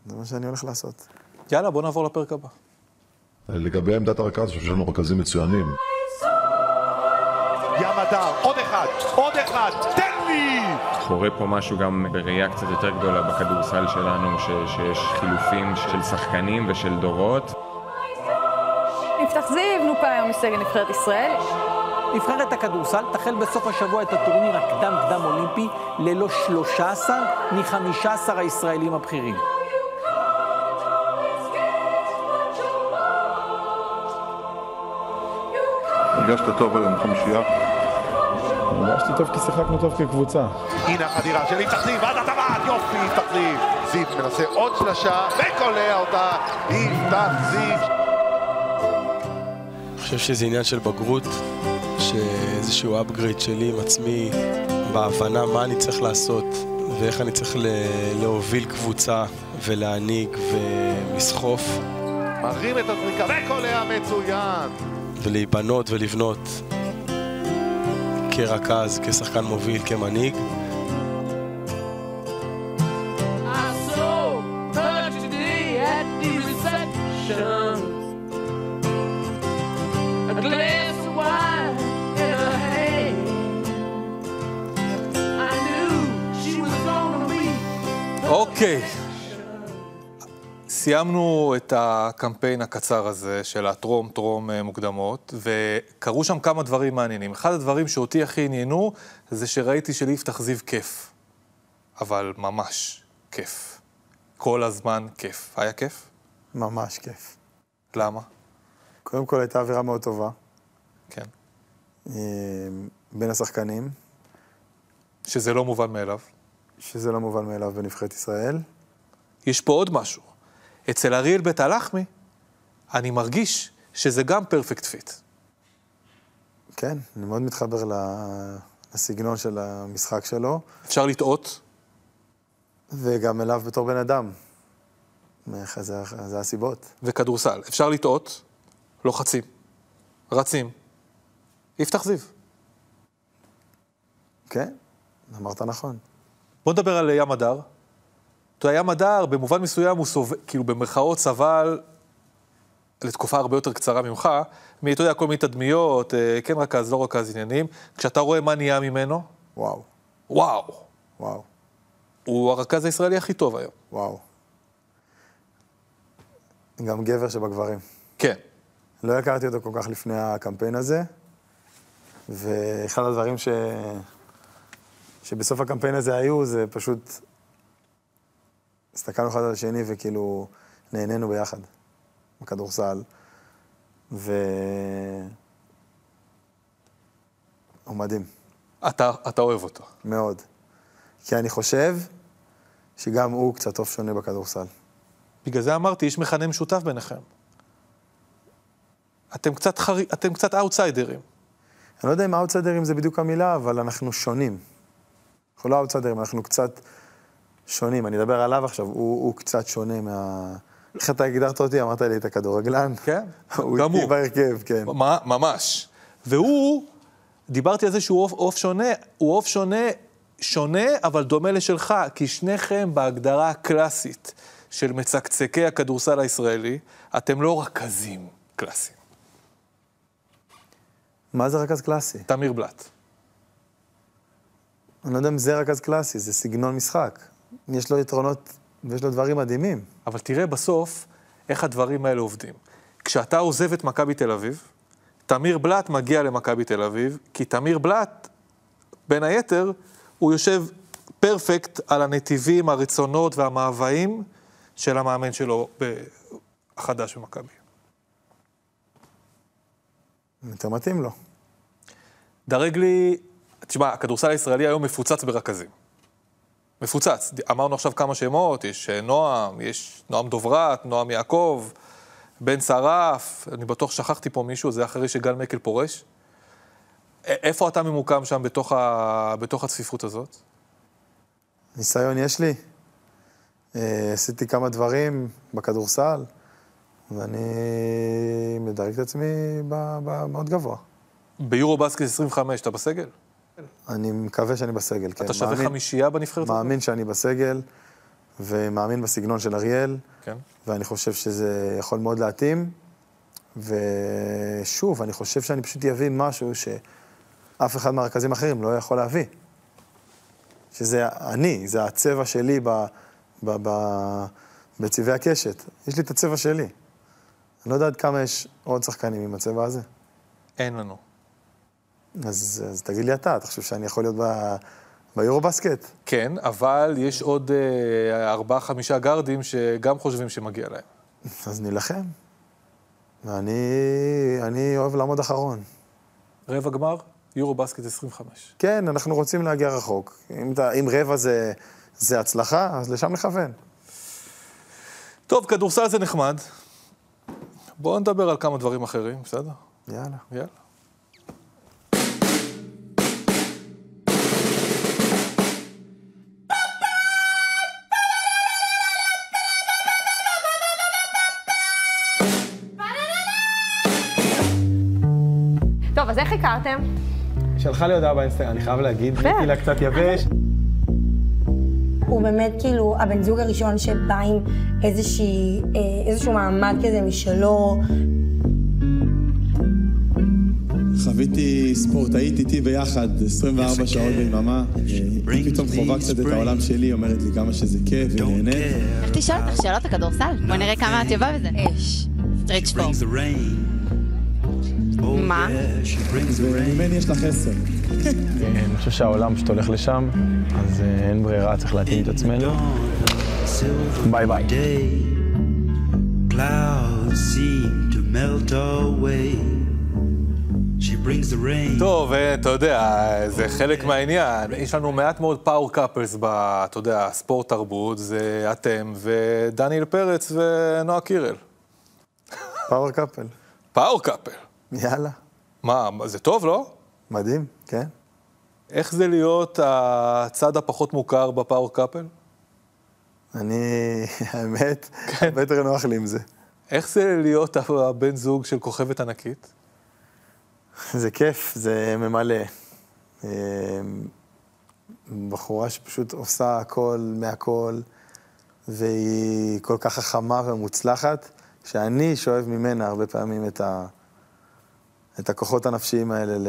זה מה שאני הולך לעשות. יאללה, בוא נעבור לפרק הבא. לגבי עמדת הרכז, אני חושב שיש לנו רכזים מצוינים. ים הדר, עוד אחד, עוד אחד, תן לי! קורה פה משהו גם בראייה קצת יותר גדולה בכדורסל שלנו, ש, שיש חילופים של שחקנים ושל דורות. יפתח זיו נופה היום מסגל נבחרת ישראל. נבחרת הכדורסל תחל בסוף השבוע את הטורניר הקדם קדם אולימפי ללא 13 מ-15 הישראלים הבכירים. הרגשת טוב היום חמישייה? הרגשתי טוב כי שיחקנו טוב כקבוצה. הנה החדירה של יפתח זיו, עד הטבעת, יופי, יפתח זיו. זיו מנסה עוד שלשה וקולע אותה, יפתח זיו. אני חושב שזה עניין של בגרות, שאיזשהו upgrade שלי עם עצמי, בהבנה מה אני צריך לעשות ואיך אני צריך ל- להוביל קבוצה ולהנהיג ולסחוף מרים את הזריקה וקולע מצוין. ולהיבנות ולבנות כרכז, כשחקן מוביל, כמנהיג. סיימנו את הקמפיין הקצר הזה של הטרום-טרום אה, מוקדמות, וקרו שם כמה דברים מעניינים. אחד הדברים שאותי הכי עניינו, זה שראיתי שליפתח זיו כיף. אבל ממש כיף. כל הזמן כיף. היה כיף? ממש כיף. למה? קודם כל הייתה אווירה מאוד טובה. כן. אה, בין השחקנים, שזה לא מובן מאליו. שזה לא מובן מאליו בנבחרת ישראל. יש פה עוד משהו. אצל אריאל בית הלחמי, אני מרגיש שזה גם perfect fit. כן, אני מאוד מתחבר ל- הסגנון של המשחק שלו, אפשר לטעות, וגם אליו בתור בן אדם. זה, זה הסיבות. וכדורסל. אפשר לטעות, לוחצים, רצים. יפתח זיו. כן, אמרת נכון. בוא נדבר על ים הדר. אתה יודע, ים הדר, במובן מסוים הוא סובל, כאילו במרכאות סבל לתקופה הרבה יותר קצרה ממך, מ, אתה יודע, כל מיני תדמיות, אה, כן רכז, לא רכז עניינים. כשאתה רואה מה נהיה ממנו, וואו. וואו. וואו. הוא הרכז הישראלי הכי טוב היום. וואו. גם גבר שבגברים. כן. לא הכרתי אותו כל כך לפני הקמפיין הזה, ואחד הדברים ש... שבסוף הקמפיין הזה היו, זה פשוט... הסתכלנו אחד על השני וכאילו נהנינו ביחד, בכדורסל, ו... הוא מדהים. אתה, אתה אוהב אותו. מאוד. כי אני חושב שגם הוא קצת אוף שונה בכדורסל. בגלל זה אמרתי, יש מכנה משותף ביניכם. אתם קצת, חר... אתם קצת אאוטסיידרים. אני לא יודע אם אאוטסיידרים זה בדיוק המילה, אבל אנחנו שונים. אנחנו לא אאוטסיידרים, אנחנו קצת שונים. אני אדבר עליו עכשיו, הוא, הוא קצת שונה מה... איך אתה הגדרת אותי? אמרת לי את הכדורגלן? כן, הוא גם הוא. איתי בהרכב, כן. מה, ממש. והוא, דיברתי על זה שהוא עוף שונה, הוא עוף שונה, שונה, אבל דומה לשלך, כי שניכם בהגדרה הקלאסית של מצקצקי הכדורסל הישראלי, אתם לא רכזים קלאסיים. מה זה רכז קלאסי? תמיר בלאט. אני לא יודע אם זה רכז קלאסי, זה סגנון משחק. יש לו יתרונות ויש לו דברים מדהימים. אבל תראה בסוף איך הדברים האלה עובדים. כשאתה עוזב את מכבי תל אביב, תמיר בלאט מגיע למכבי תל אביב, כי תמיר בלאט, בין היתר, הוא יושב פרפקט על הנתיבים, הרצונות והמאוויים של המאמן שלו החדש במכבי. יותר מתאים לו. דרג לי, תשמע, הכדורסל הישראלי היום מפוצץ ברכזים. מפוצץ. אמרנו עכשיו כמה שמות, יש אה, נועם, יש נועם דוברת, נועם יעקב, בן שרף, אני בטוח שכחתי פה מישהו, זה אחרי שגל מקל פורש. איפה אתה ממוקם שם בתוך, ה... בתוך הצפיפות הזאת? ניסיון יש לי. אה, עשיתי כמה דברים בכדורסל, ואני מדרג את עצמי. מאוד גבוה. ביורו בסקט 25, אתה בסגל? אני מקווה שאני בסגל, כן. אתה שווה מאמין, חמישייה בנבחרת? מאמין שאני בסגל, ומאמין בסגנון של אריאל. כן. ואני חושב שזה יכול מאוד להתאים. ושוב, אני חושב שאני פשוט אביא משהו שאף אחד מהרכזים האחרים לא יכול להביא. שזה אני, זה הצבע שלי ב, ב, ב, בצבעי הקשת. יש לי את הצבע שלי. אני לא יודע עד כמה יש עוד שחקנים עם הצבע הזה. אין לנו. אז, אז תגיד לי אתה, אתה חושב שאני יכול להיות ב... ביורו בסקט? כן, אבל יש עוד אה, ארבעה-חמישה גארדים שגם חושבים שמגיע להם. אז נילחם. ואני אני אוהב לעמוד אחרון. רבע גמר, יורו בסקט 25. כן, אנחנו רוצים להגיע רחוק. אם, אם רבע זה, זה הצלחה, אז לשם נכוון. טוב, כדורסל זה נחמד. בואו נדבר על כמה דברים אחרים, בסדר? יאללה. יאללה. אז איך הכרתם? שלחה לי הודעה באינסטגרם, אני חייב להגיד, הייתי לה קצת יבש. הוא באמת כאילו הבן זוג הראשון שבא עם איזושהי, אה, איזשהו מעמד כזה משלו. חוויתי ספורטאית איתי ביחד 24 שעות ביממה. היא פתאום חווה קצת את העולם שלי, אומרת לי כמה שזה כיף ונהנית. איך תשאל אותך שאלות הכדורסל? בוא נראה כמה את טובה בזה. אש. stretch four. מה? וממני יש לך עשר. אני חושב שהעולם פשוט הולך לשם, אז אין ברירה, צריך להתאים את עצמנו. ביי ביי. טוב, אתה יודע, זה חלק מהעניין. יש לנו מעט מאוד power couples ב, אתה יודע, ספורט תרבות, זה אתם ודניאל פרץ ונועה קירל. power couple. power couple. יאללה. מה, זה טוב, לא? מדהים, כן. איך זה להיות הצד הפחות מוכר ב power couple? אני, האמת, הרבה יותר נוח לי עם זה. איך זה להיות הבן זוג של כוכבת ענקית? זה כיף, זה ממלא. אה, בחורה שפשוט עושה הכל מהכל, והיא כל כך חכמה ומוצלחת, שאני שואב ממנה הרבה פעמים את, ה, את הכוחות הנפשיים האלה ל,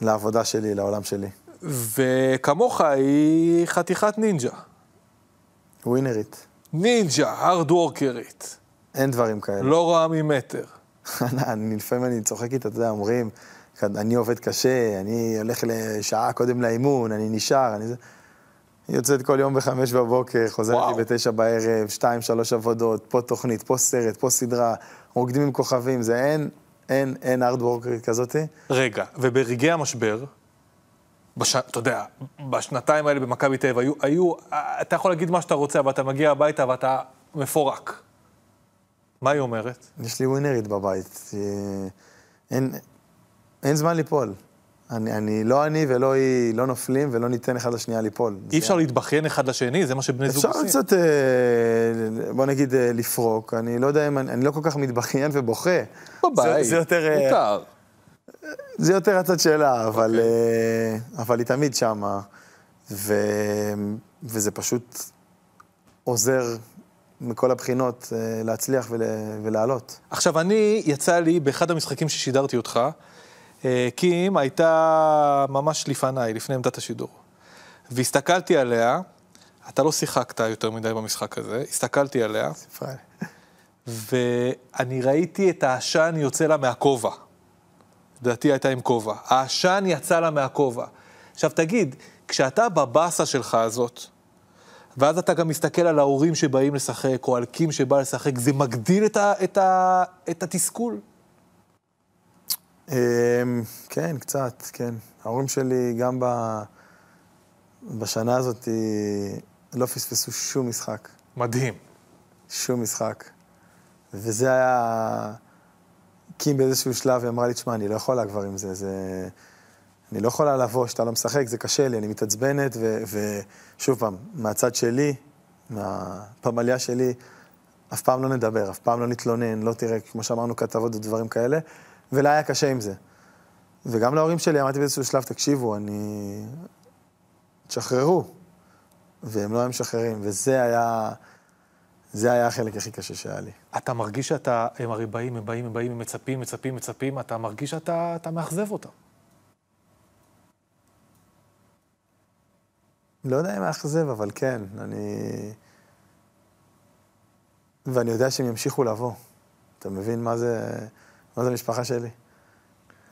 לעבודה שלי, לעולם שלי. וכמוך היא חתיכת נינג'ה. ווינרית. נינג'ה, הארד וורקרית. אין דברים כאלה. לא רע ממטר. אני, לפעמים אני צוחק איתה, אתה יודע, אומרים, אני עובד קשה, אני הולך לשעה קודם לאימון, אני נשאר, אני זה... היא יוצאת כל יום בחמש בבוקר, חוזרת לי בתשע בערב, שתיים, שלוש עבודות, פה תוכנית, פה סרט, פה סדרה, רוקדים עם כוכבים, זה אין, אין, אין ארד וורקרית כזאתי. רגע, וברגעי המשבר, בש... אתה יודע, בשנתיים האלה במכבי תל אביב, היו, היו, אתה יכול להגיד מה שאתה רוצה, אבל אתה מגיע הביתה ואתה מפורק. מה היא אומרת? יש לי ווינרית בבית. אין, אין זמן ליפול. אני, אני, לא אני ולא היא, לא נופלים ולא ניתן אחד לשנייה ליפול. אי אפשר להתבכיין אחד לשני? זה מה שבני זוג עושים? אפשר קצת, אה, בוא נגיד, אה, לפרוק. אני לא יודע אם, אני, אני לא כל כך מתבכיין ובוכה. בבית, זה, זה יותר... אה, מותר. זה יותר הצד שלה, אבל, אוקיי. okay. אבל היא תמיד שמה, ו, וזה פשוט עוזר מכל הבחינות להצליח ול, ולעלות. עכשיו, אני, יצא לי באחד המשחקים ששידרתי אותך, קים הייתה ממש לפניי, לפני עמדת השידור. והסתכלתי עליה, אתה לא שיחקת יותר מדי במשחק הזה, הסתכלתי עליה, ואני ראיתי את העשן יוצא לה מהכובע. לדעתי הייתה עם כובע. העשן יצא לה מהכובע. עכשיו תגיד, כשאתה בבאסה שלך הזאת, ואז אתה גם מסתכל על ההורים שבאים לשחק, או על קים שבא לשחק, זה מגדיל את, ה, את, ה, את התסכול? כן, קצת, כן. ההורים שלי גם ב... בשנה הזאת לא פספסו שום משחק. מדהים. שום משחק. וזה היה... קים באיזשהו שלב, היא אמרה לי, תשמע, אני לא יכולה כבר עם זה, זה... אני לא יכולה לבוא, שאתה לא משחק, זה קשה לי, אני מתעצבנת, ו... ושוב פעם, מהצד שלי, מהפמליה שלי, אף פעם לא נדבר, אף פעם לא נתלונן, לא תראה, כמו שאמרנו, כתבות ודברים כאלה, ולה היה קשה עם זה. וגם להורים שלי אמרתי באיזשהו שלב, תקשיבו, אני... תשחררו. והם לא היו משחררים, וזה היה... זה היה החלק הכי קשה שהיה לי. אתה מרגיש שאתה, הם הרי באים, הם באים, הם באים, הם מצפים, מצפים, מצפים, אתה מרגיש שאתה אתה מאכזב אותם. לא יודע אם מאכזב, אבל כן, אני... ואני יודע שהם ימשיכו לבוא. אתה מבין מה זה, מה זה המשפחה שלי?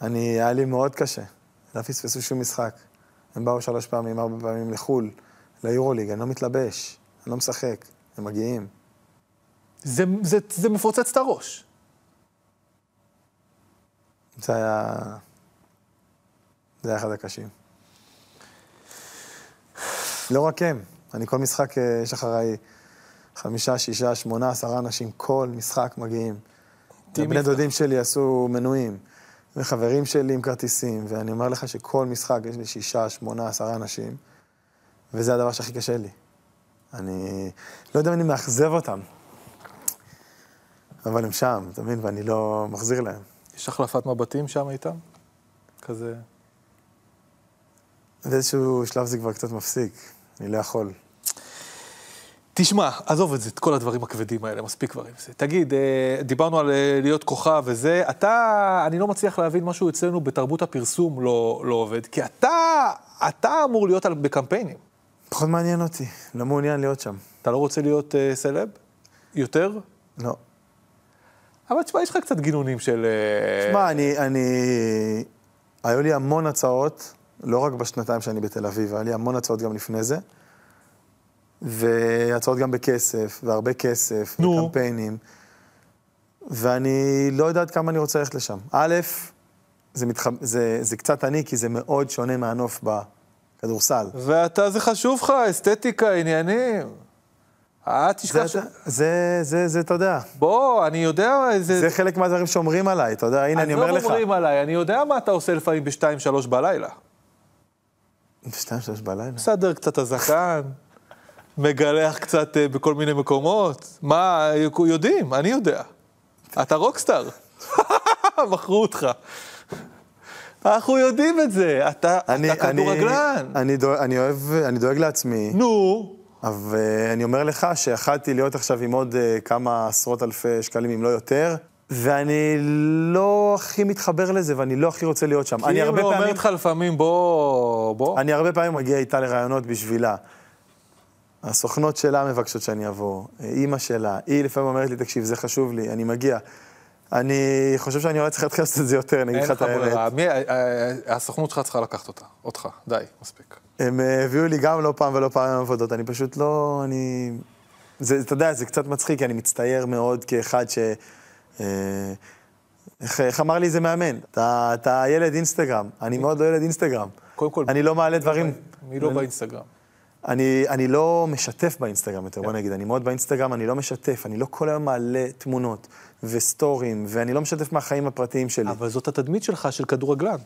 אני, היה לי מאוד קשה. לא פספסו שום משחק. הם באו שלוש פעמים, ארבע פעמים לחו"ל, ליורוליג, אני לא מתלבש, אני לא משחק, הם מגיעים. זה, זה, זה מפוצץ את הראש. זה היה... זה היה אחד הקשים. לא רק הם, אני כל משחק, יש אחריי חמישה, שישה, שמונה, עשרה אנשים, כל משחק מגיעים. בני דודים שלי עשו מנויים, וחברים שלי עם כרטיסים, ואני אומר לך שכל משחק יש לי שישה, שמונה, עשרה אנשים, וזה הדבר שהכי קשה לי. אני לא יודע אם אני מאכזב אותם, אבל הם שם, אתה מבין? ואני לא מחזיר להם. יש החלפת מבטים שם איתם? כזה... באיזשהו שלב זה כבר קצת מפסיק, אני לא יכול. תשמע, עזוב את זה, את כל הדברים הכבדים האלה, מספיק כבר עם זה. תגיד, דיברנו על להיות כוכב וזה, אתה, אני לא מצליח להבין משהו אצלנו בתרבות הפרסום לא, לא עובד, כי אתה, אתה אמור להיות על, בקמפיינים. פחות מעניין אותי, לא מעוניין להיות שם. אתה לא רוצה להיות uh, סלב? יותר? לא. אבל תשמע, יש לך קצת גינונים של... תשמע, אני, אני... היו לי המון הצעות, לא רק בשנתיים שאני בתל אביב, היה לי המון הצעות גם לפני זה. והצעות גם בכסף, והרבה כסף, נו. וקמפיינים. ואני לא יודעת כמה אני רוצה ללכת לשם. א', זה, מתח... זה, זה קצת אני, כי זה מאוד שונה מהנוף בכדורסל. ואתה, זה חשוב לך, אסתטיקה, עניינים. אל תשכח ש... זה, זה, זה, אתה יודע. בוא, אני יודע... זה, זה חלק מהדברים שאומרים עליי, אתה יודע, הנה, אני אומר לך. עזוב אומרים עליי, אני יודע מה אתה עושה לפעמים בשתיים, שלוש בלילה. בשתיים, שלוש בלילה. מסדר קצת הזקן, מגלח קצת אה, בכל מיני מקומות. מה, יודעים, אני יודע. אתה רוקסטאר. מכרו אותך. אנחנו יודעים את זה, אתה, אני- אתה אני- כדורגלן. אני דואג- אני אוהב, אני דואג לעצמי. נו. ואני אומר לך שיכלתי להיות עכשיו עם עוד אה, כמה עשרות אלפי שקלים, אם לא יותר, ואני לא הכי מתחבר לזה, ואני לא הכי רוצה להיות שם. אני כי אם לא פעמים... לך לפעמים, בוא, בוא. אני הרבה פעמים מגיע איתה לראיונות בשבילה. הסוכנות שלה מבקשות שאני אבוא, אימא שלה, היא לפעמים אומרת לי, תקשיב, זה חשוב לי, אני מגיע. אני חושב שאני אולי צריך להתחיל לעשות את זה יותר, אני אגיד אין לך לך את האמת. ברירה. מי- אה, אה, הסוכנות שלך צריכה לקחת אותה, אותך. די, מספיק. הם אה, הביאו לי גם לא פעם ולא פעם עבודות, אני פשוט לא, אני... זה, אתה יודע, זה קצת מצחיק, כי אני מצטייר מאוד כאחד ש... איך, איך אמר לי איזה מאמן? אתה, אתה ילד אינסטגרם, אני מאוד לא ילד אינסטגרם. קודם כל... אני לא מעלה דברים. מי לא אני- באינסטגרם? אני, אני לא משתף באינסטגרם יותר, בוא נגיד, אני מאוד באינסטגרם, אני לא משתף, אני לא כל היום מעלה תמונות וסטורים, ואני לא משתף מהחיים הפרטיים שלי. אבל זאת התדמית שלך של כדורגלן.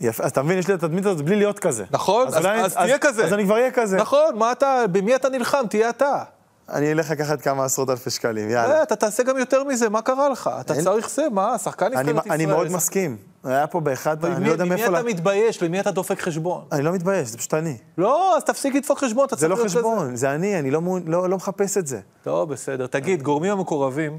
יפה, אז אתה מבין, יש לי את התדמית הזאת בלי להיות כזה. נכון? אז, אולי- אז תהיה כזה. אז אני כבר אהיה כזה. נכון, מה אתה, במי אתה נלחם? תהיה אתה. אני אלך לקחת כמה עשרות אלפי שקלים, יאללה. אה, אתה תעשה גם יותר מזה, מה קרה לך? אתה צריך זה, מה? שחקן נבחרת ישראל. אני מאוד מסכים. היה פה באחד, אני למי- לא יודע למי מאיפה... אתה לה- מתבייש? למי אתה דופק חשבון? אני לא מתבייש, זה פשוט אני. לא, אז תפסיק לדפוק חשבון, אתה זה צריך לא להיות כזה. חשבון, זה אני, אני לא לא לא מחפש את זה. טוב, בסדר. תגיד, גורמים המקורבים,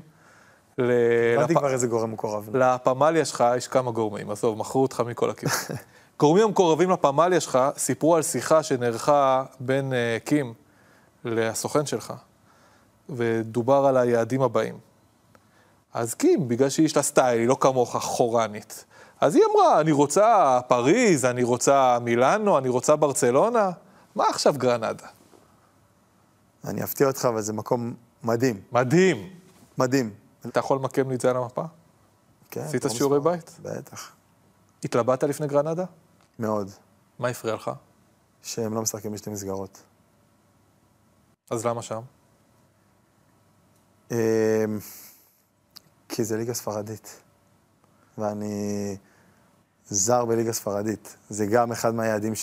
הבנתי כבר איזה גורם מקורב. לפמליה שלך יש כמה גורמים, עזוב, מכרו אותך מכל הכיוון. גורמים המקורבים לפמליה שלך סיפרו על שיחה שנערכה בין אה, קים לסוכן שלך, ודובר על היעדים הבאים. אז קים, בגלל שיש לה סטייל, היא לא כמוך חורנית, אז היא אמרה, אני רוצה פריז, אני רוצה מילאנו, אני רוצה ברצלונה, מה עכשיו גרנדה? אני אפתיע אותך, אבל זה מקום מדהים. מדהים. מדהים. אתה יכול למקם לי את זה על המפה? כן. עשית שיעורי. בית? בטח. התלבטת לפני גרנדה? מאוד. מה הפריע לך? שהם לא משחקים בשתי מסגרות. אז למה שם? אמ, כי זה ליגה ספרדית. ואני זר בליגה ספרדית. זה גם אחד מהיעדים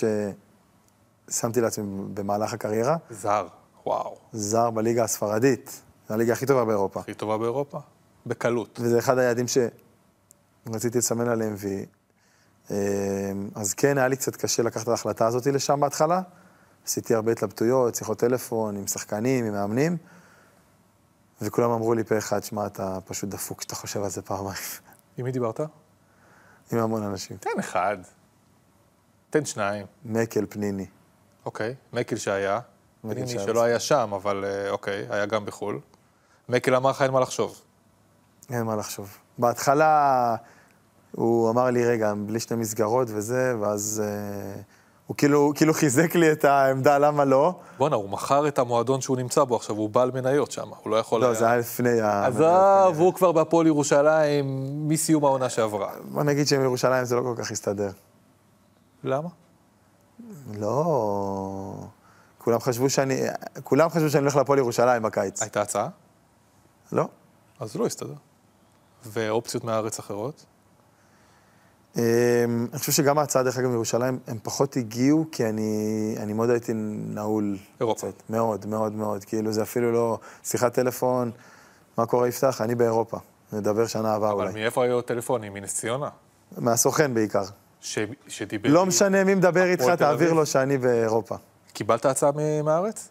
ששמתי לעצמי במהלך הקריירה. זר, וואו. זר בליגה הספרדית. זו הליגה הכי טובה באירופה. הכי טובה באירופה? בקלות. וזה אחד היעדים שרציתי לסמן עליהם וי. אמ, אז כן, היה לי קצת קשה לקחת את ההחלטה הזאת לשם בהתחלה. עשיתי הרבה התלבטויות, שיחות טלפון עם שחקנים, עם מאמנים, וכולם אמרו לי פה אחד, שמע, אתה פשוט דפוק כשאתה חושב על זה פעמיים. עם מי דיברת? עם המון אנשים. תן אחד. תן שניים. מקל פניני. אוקיי. מקל שהיה. פניני שלא היה שם, אבל אה, אוקיי, היה גם בחו"ל. מקל אמר לך אין מה לחשוב. אין מה לחשוב. בהתחלה הוא אמר לי, רגע, בלי שתי מסגרות וזה, ואז אה, הוא כאילו, כאילו חיזק לי את העמדה למה לא. בואנה, הוא מכר את המועדון שהוא נמצא בו עכשיו, הוא בעל מניות שם, הוא לא יכול... לא, זה היה לפני ה... עזוב, הוא כבר בהפועל ירושלים מסיום העונה שעברה. בוא נגיד שעם ירושלים זה לא כל כך הסתדר. למה? לא... כולם חשבו שאני... כולם חשבו שאני הולך להפועל ירושלים בקיץ. הייתה הצעה? לא. אז לא הסתדר. ואופציות מהארץ אחרות? אמ, אני חושב שגם ההצעה, דרך אגב, מירושלים, הם פחות הגיעו, כי אני, אני מאוד הייתי נעול. אירופה. קצת. מאוד, מאוד, מאוד. כאילו, זה אפילו לא שיחת טלפון, מה קורה, יפתח? אני באירופה. נדבר שנה הבאה אבל אולי. מאיפה היו הטלפונים? מנס ציונה? מהסוכן בעיקר. ש... שדיבר... לא משנה מי מדבר איתך, תעביר? לו שאני באירופה. קיבלת הצעה מהארץ?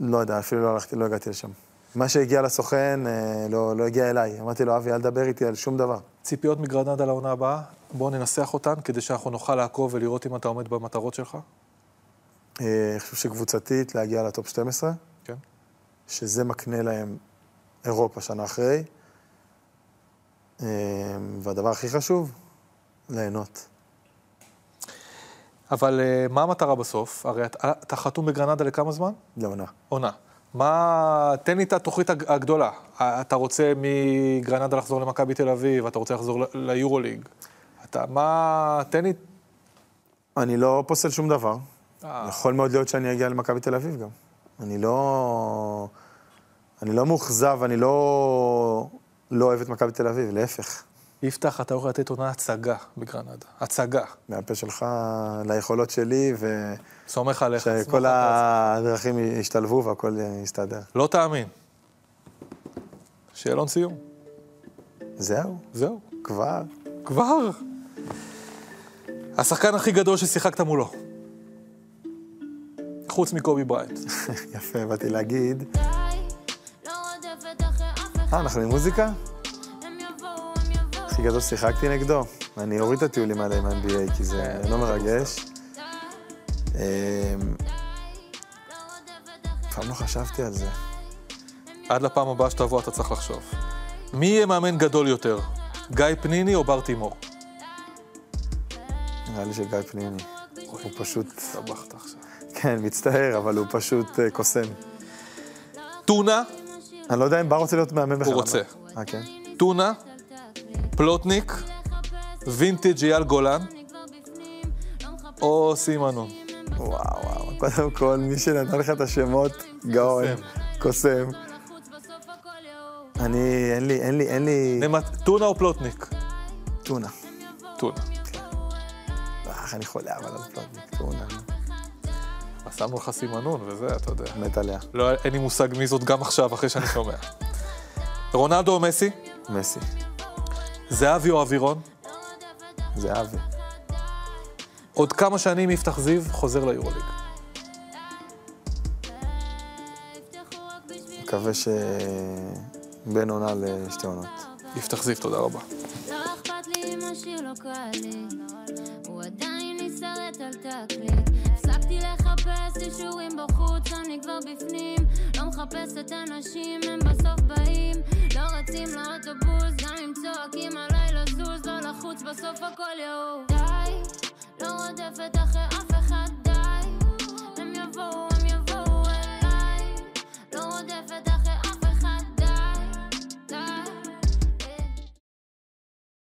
לא יודע, אפילו לא הלכתי, לא הגעתי לשם. מה שהגיע לסוכן אה, לא, לא הגיע אליי. אמרתי לו, אבי, אל תדבר איתי על שום דבר. ציפיות מגרנדה לעונה הבאה? בואו ננסח אותן כדי שאנחנו נוכל לעקוב ולראות אם אתה עומד במטרות שלך. אה, אני חושב שקבוצתית להגיע לטופ 12, כן. שזה מקנה להם אירופה שנה אחרי. אה, והדבר הכי חשוב, ליהנות. אבל מה המטרה בסוף? הרי אתה חתום בגרנדה לכמה זמן? לעונה. עונה. מה... תן לי את התוכנית הג- הגדולה. אתה רוצה מגרנדה לחזור למכבי תל אביב, אתה רוצה לחזור ליורוליג. אתה... מה... תן לי... אני לא פוסל שום דבר. אה. יכול מאוד להיות שאני אגיע למכבי תל אביב גם. אני לא... אני לא מאוכזב, אני לא... לא אוהב את מכבי תל אביב, להפך. יפתח, אתה יכול לתת עונה הצגה בגרנדה. הצגה. מהפה שלך ליכולות שלי, ו... סומך עליך. שכל הדרכים ישתלבו והכל יסתדר. לא תאמין. שאלון סיום. זהו? זהו. כבר? כבר. השחקן הכי גדול ששיחקת מולו. חוץ מקובי בריינט. יפה, באתי להגיד. אה, אנחנו עם מוזיקה? הכי גדול שיחקתי נגדו. אני אוריד את הטיולים האלה עם ה-NBA, כי זה לא מרגש. אמ, פעם לא חשבתי על זה. עד לפעם הבאה שתבוא אתה צריך לחשוב. מי יהיה מאמן גדול יותר? גיא פניני או בר תימור? נראה לי שגיא פניני. הוא פשוט... סבכת עכשיו. כן, מצטער, אבל הוא פשוט אה, קוסם. טונה, אני לא יודע אם בר רוצה להיות מאמן בכלל. הוא רוצה. אה, כן? טונה, פלוטניק, וינטג' אייל גולן, או סימנון. וואו, וואו. קודם כל, מי שנתן לך את השמות, גאון, קוסם. אני, אין לי, אין לי, אין לי... טונה או פלוטניק? טונה. טונה. איך אני חולה, אבל אז פלוטניק, טונה. אז שמנו לך סימנון וזה, אתה יודע. מת עליה. לא, אין לי מושג מי זאת גם עכשיו, אחרי שאני שומע. רונלדו או מסי? מסי. זהבי או אווירון? זהבי. עוד כמה שנים יפתח זיו חוזר ליורוליג. מקווה ש... בין עונה לשתי עונות. יפתח זיו, תודה רבה. הם באים. לא רצים לאוטובוס, גם אם צועקים עליי לזוז, לא לחוץ, בסוף הכל יעוף. די, לא רודפת אחרי אף אחד די הם יבואו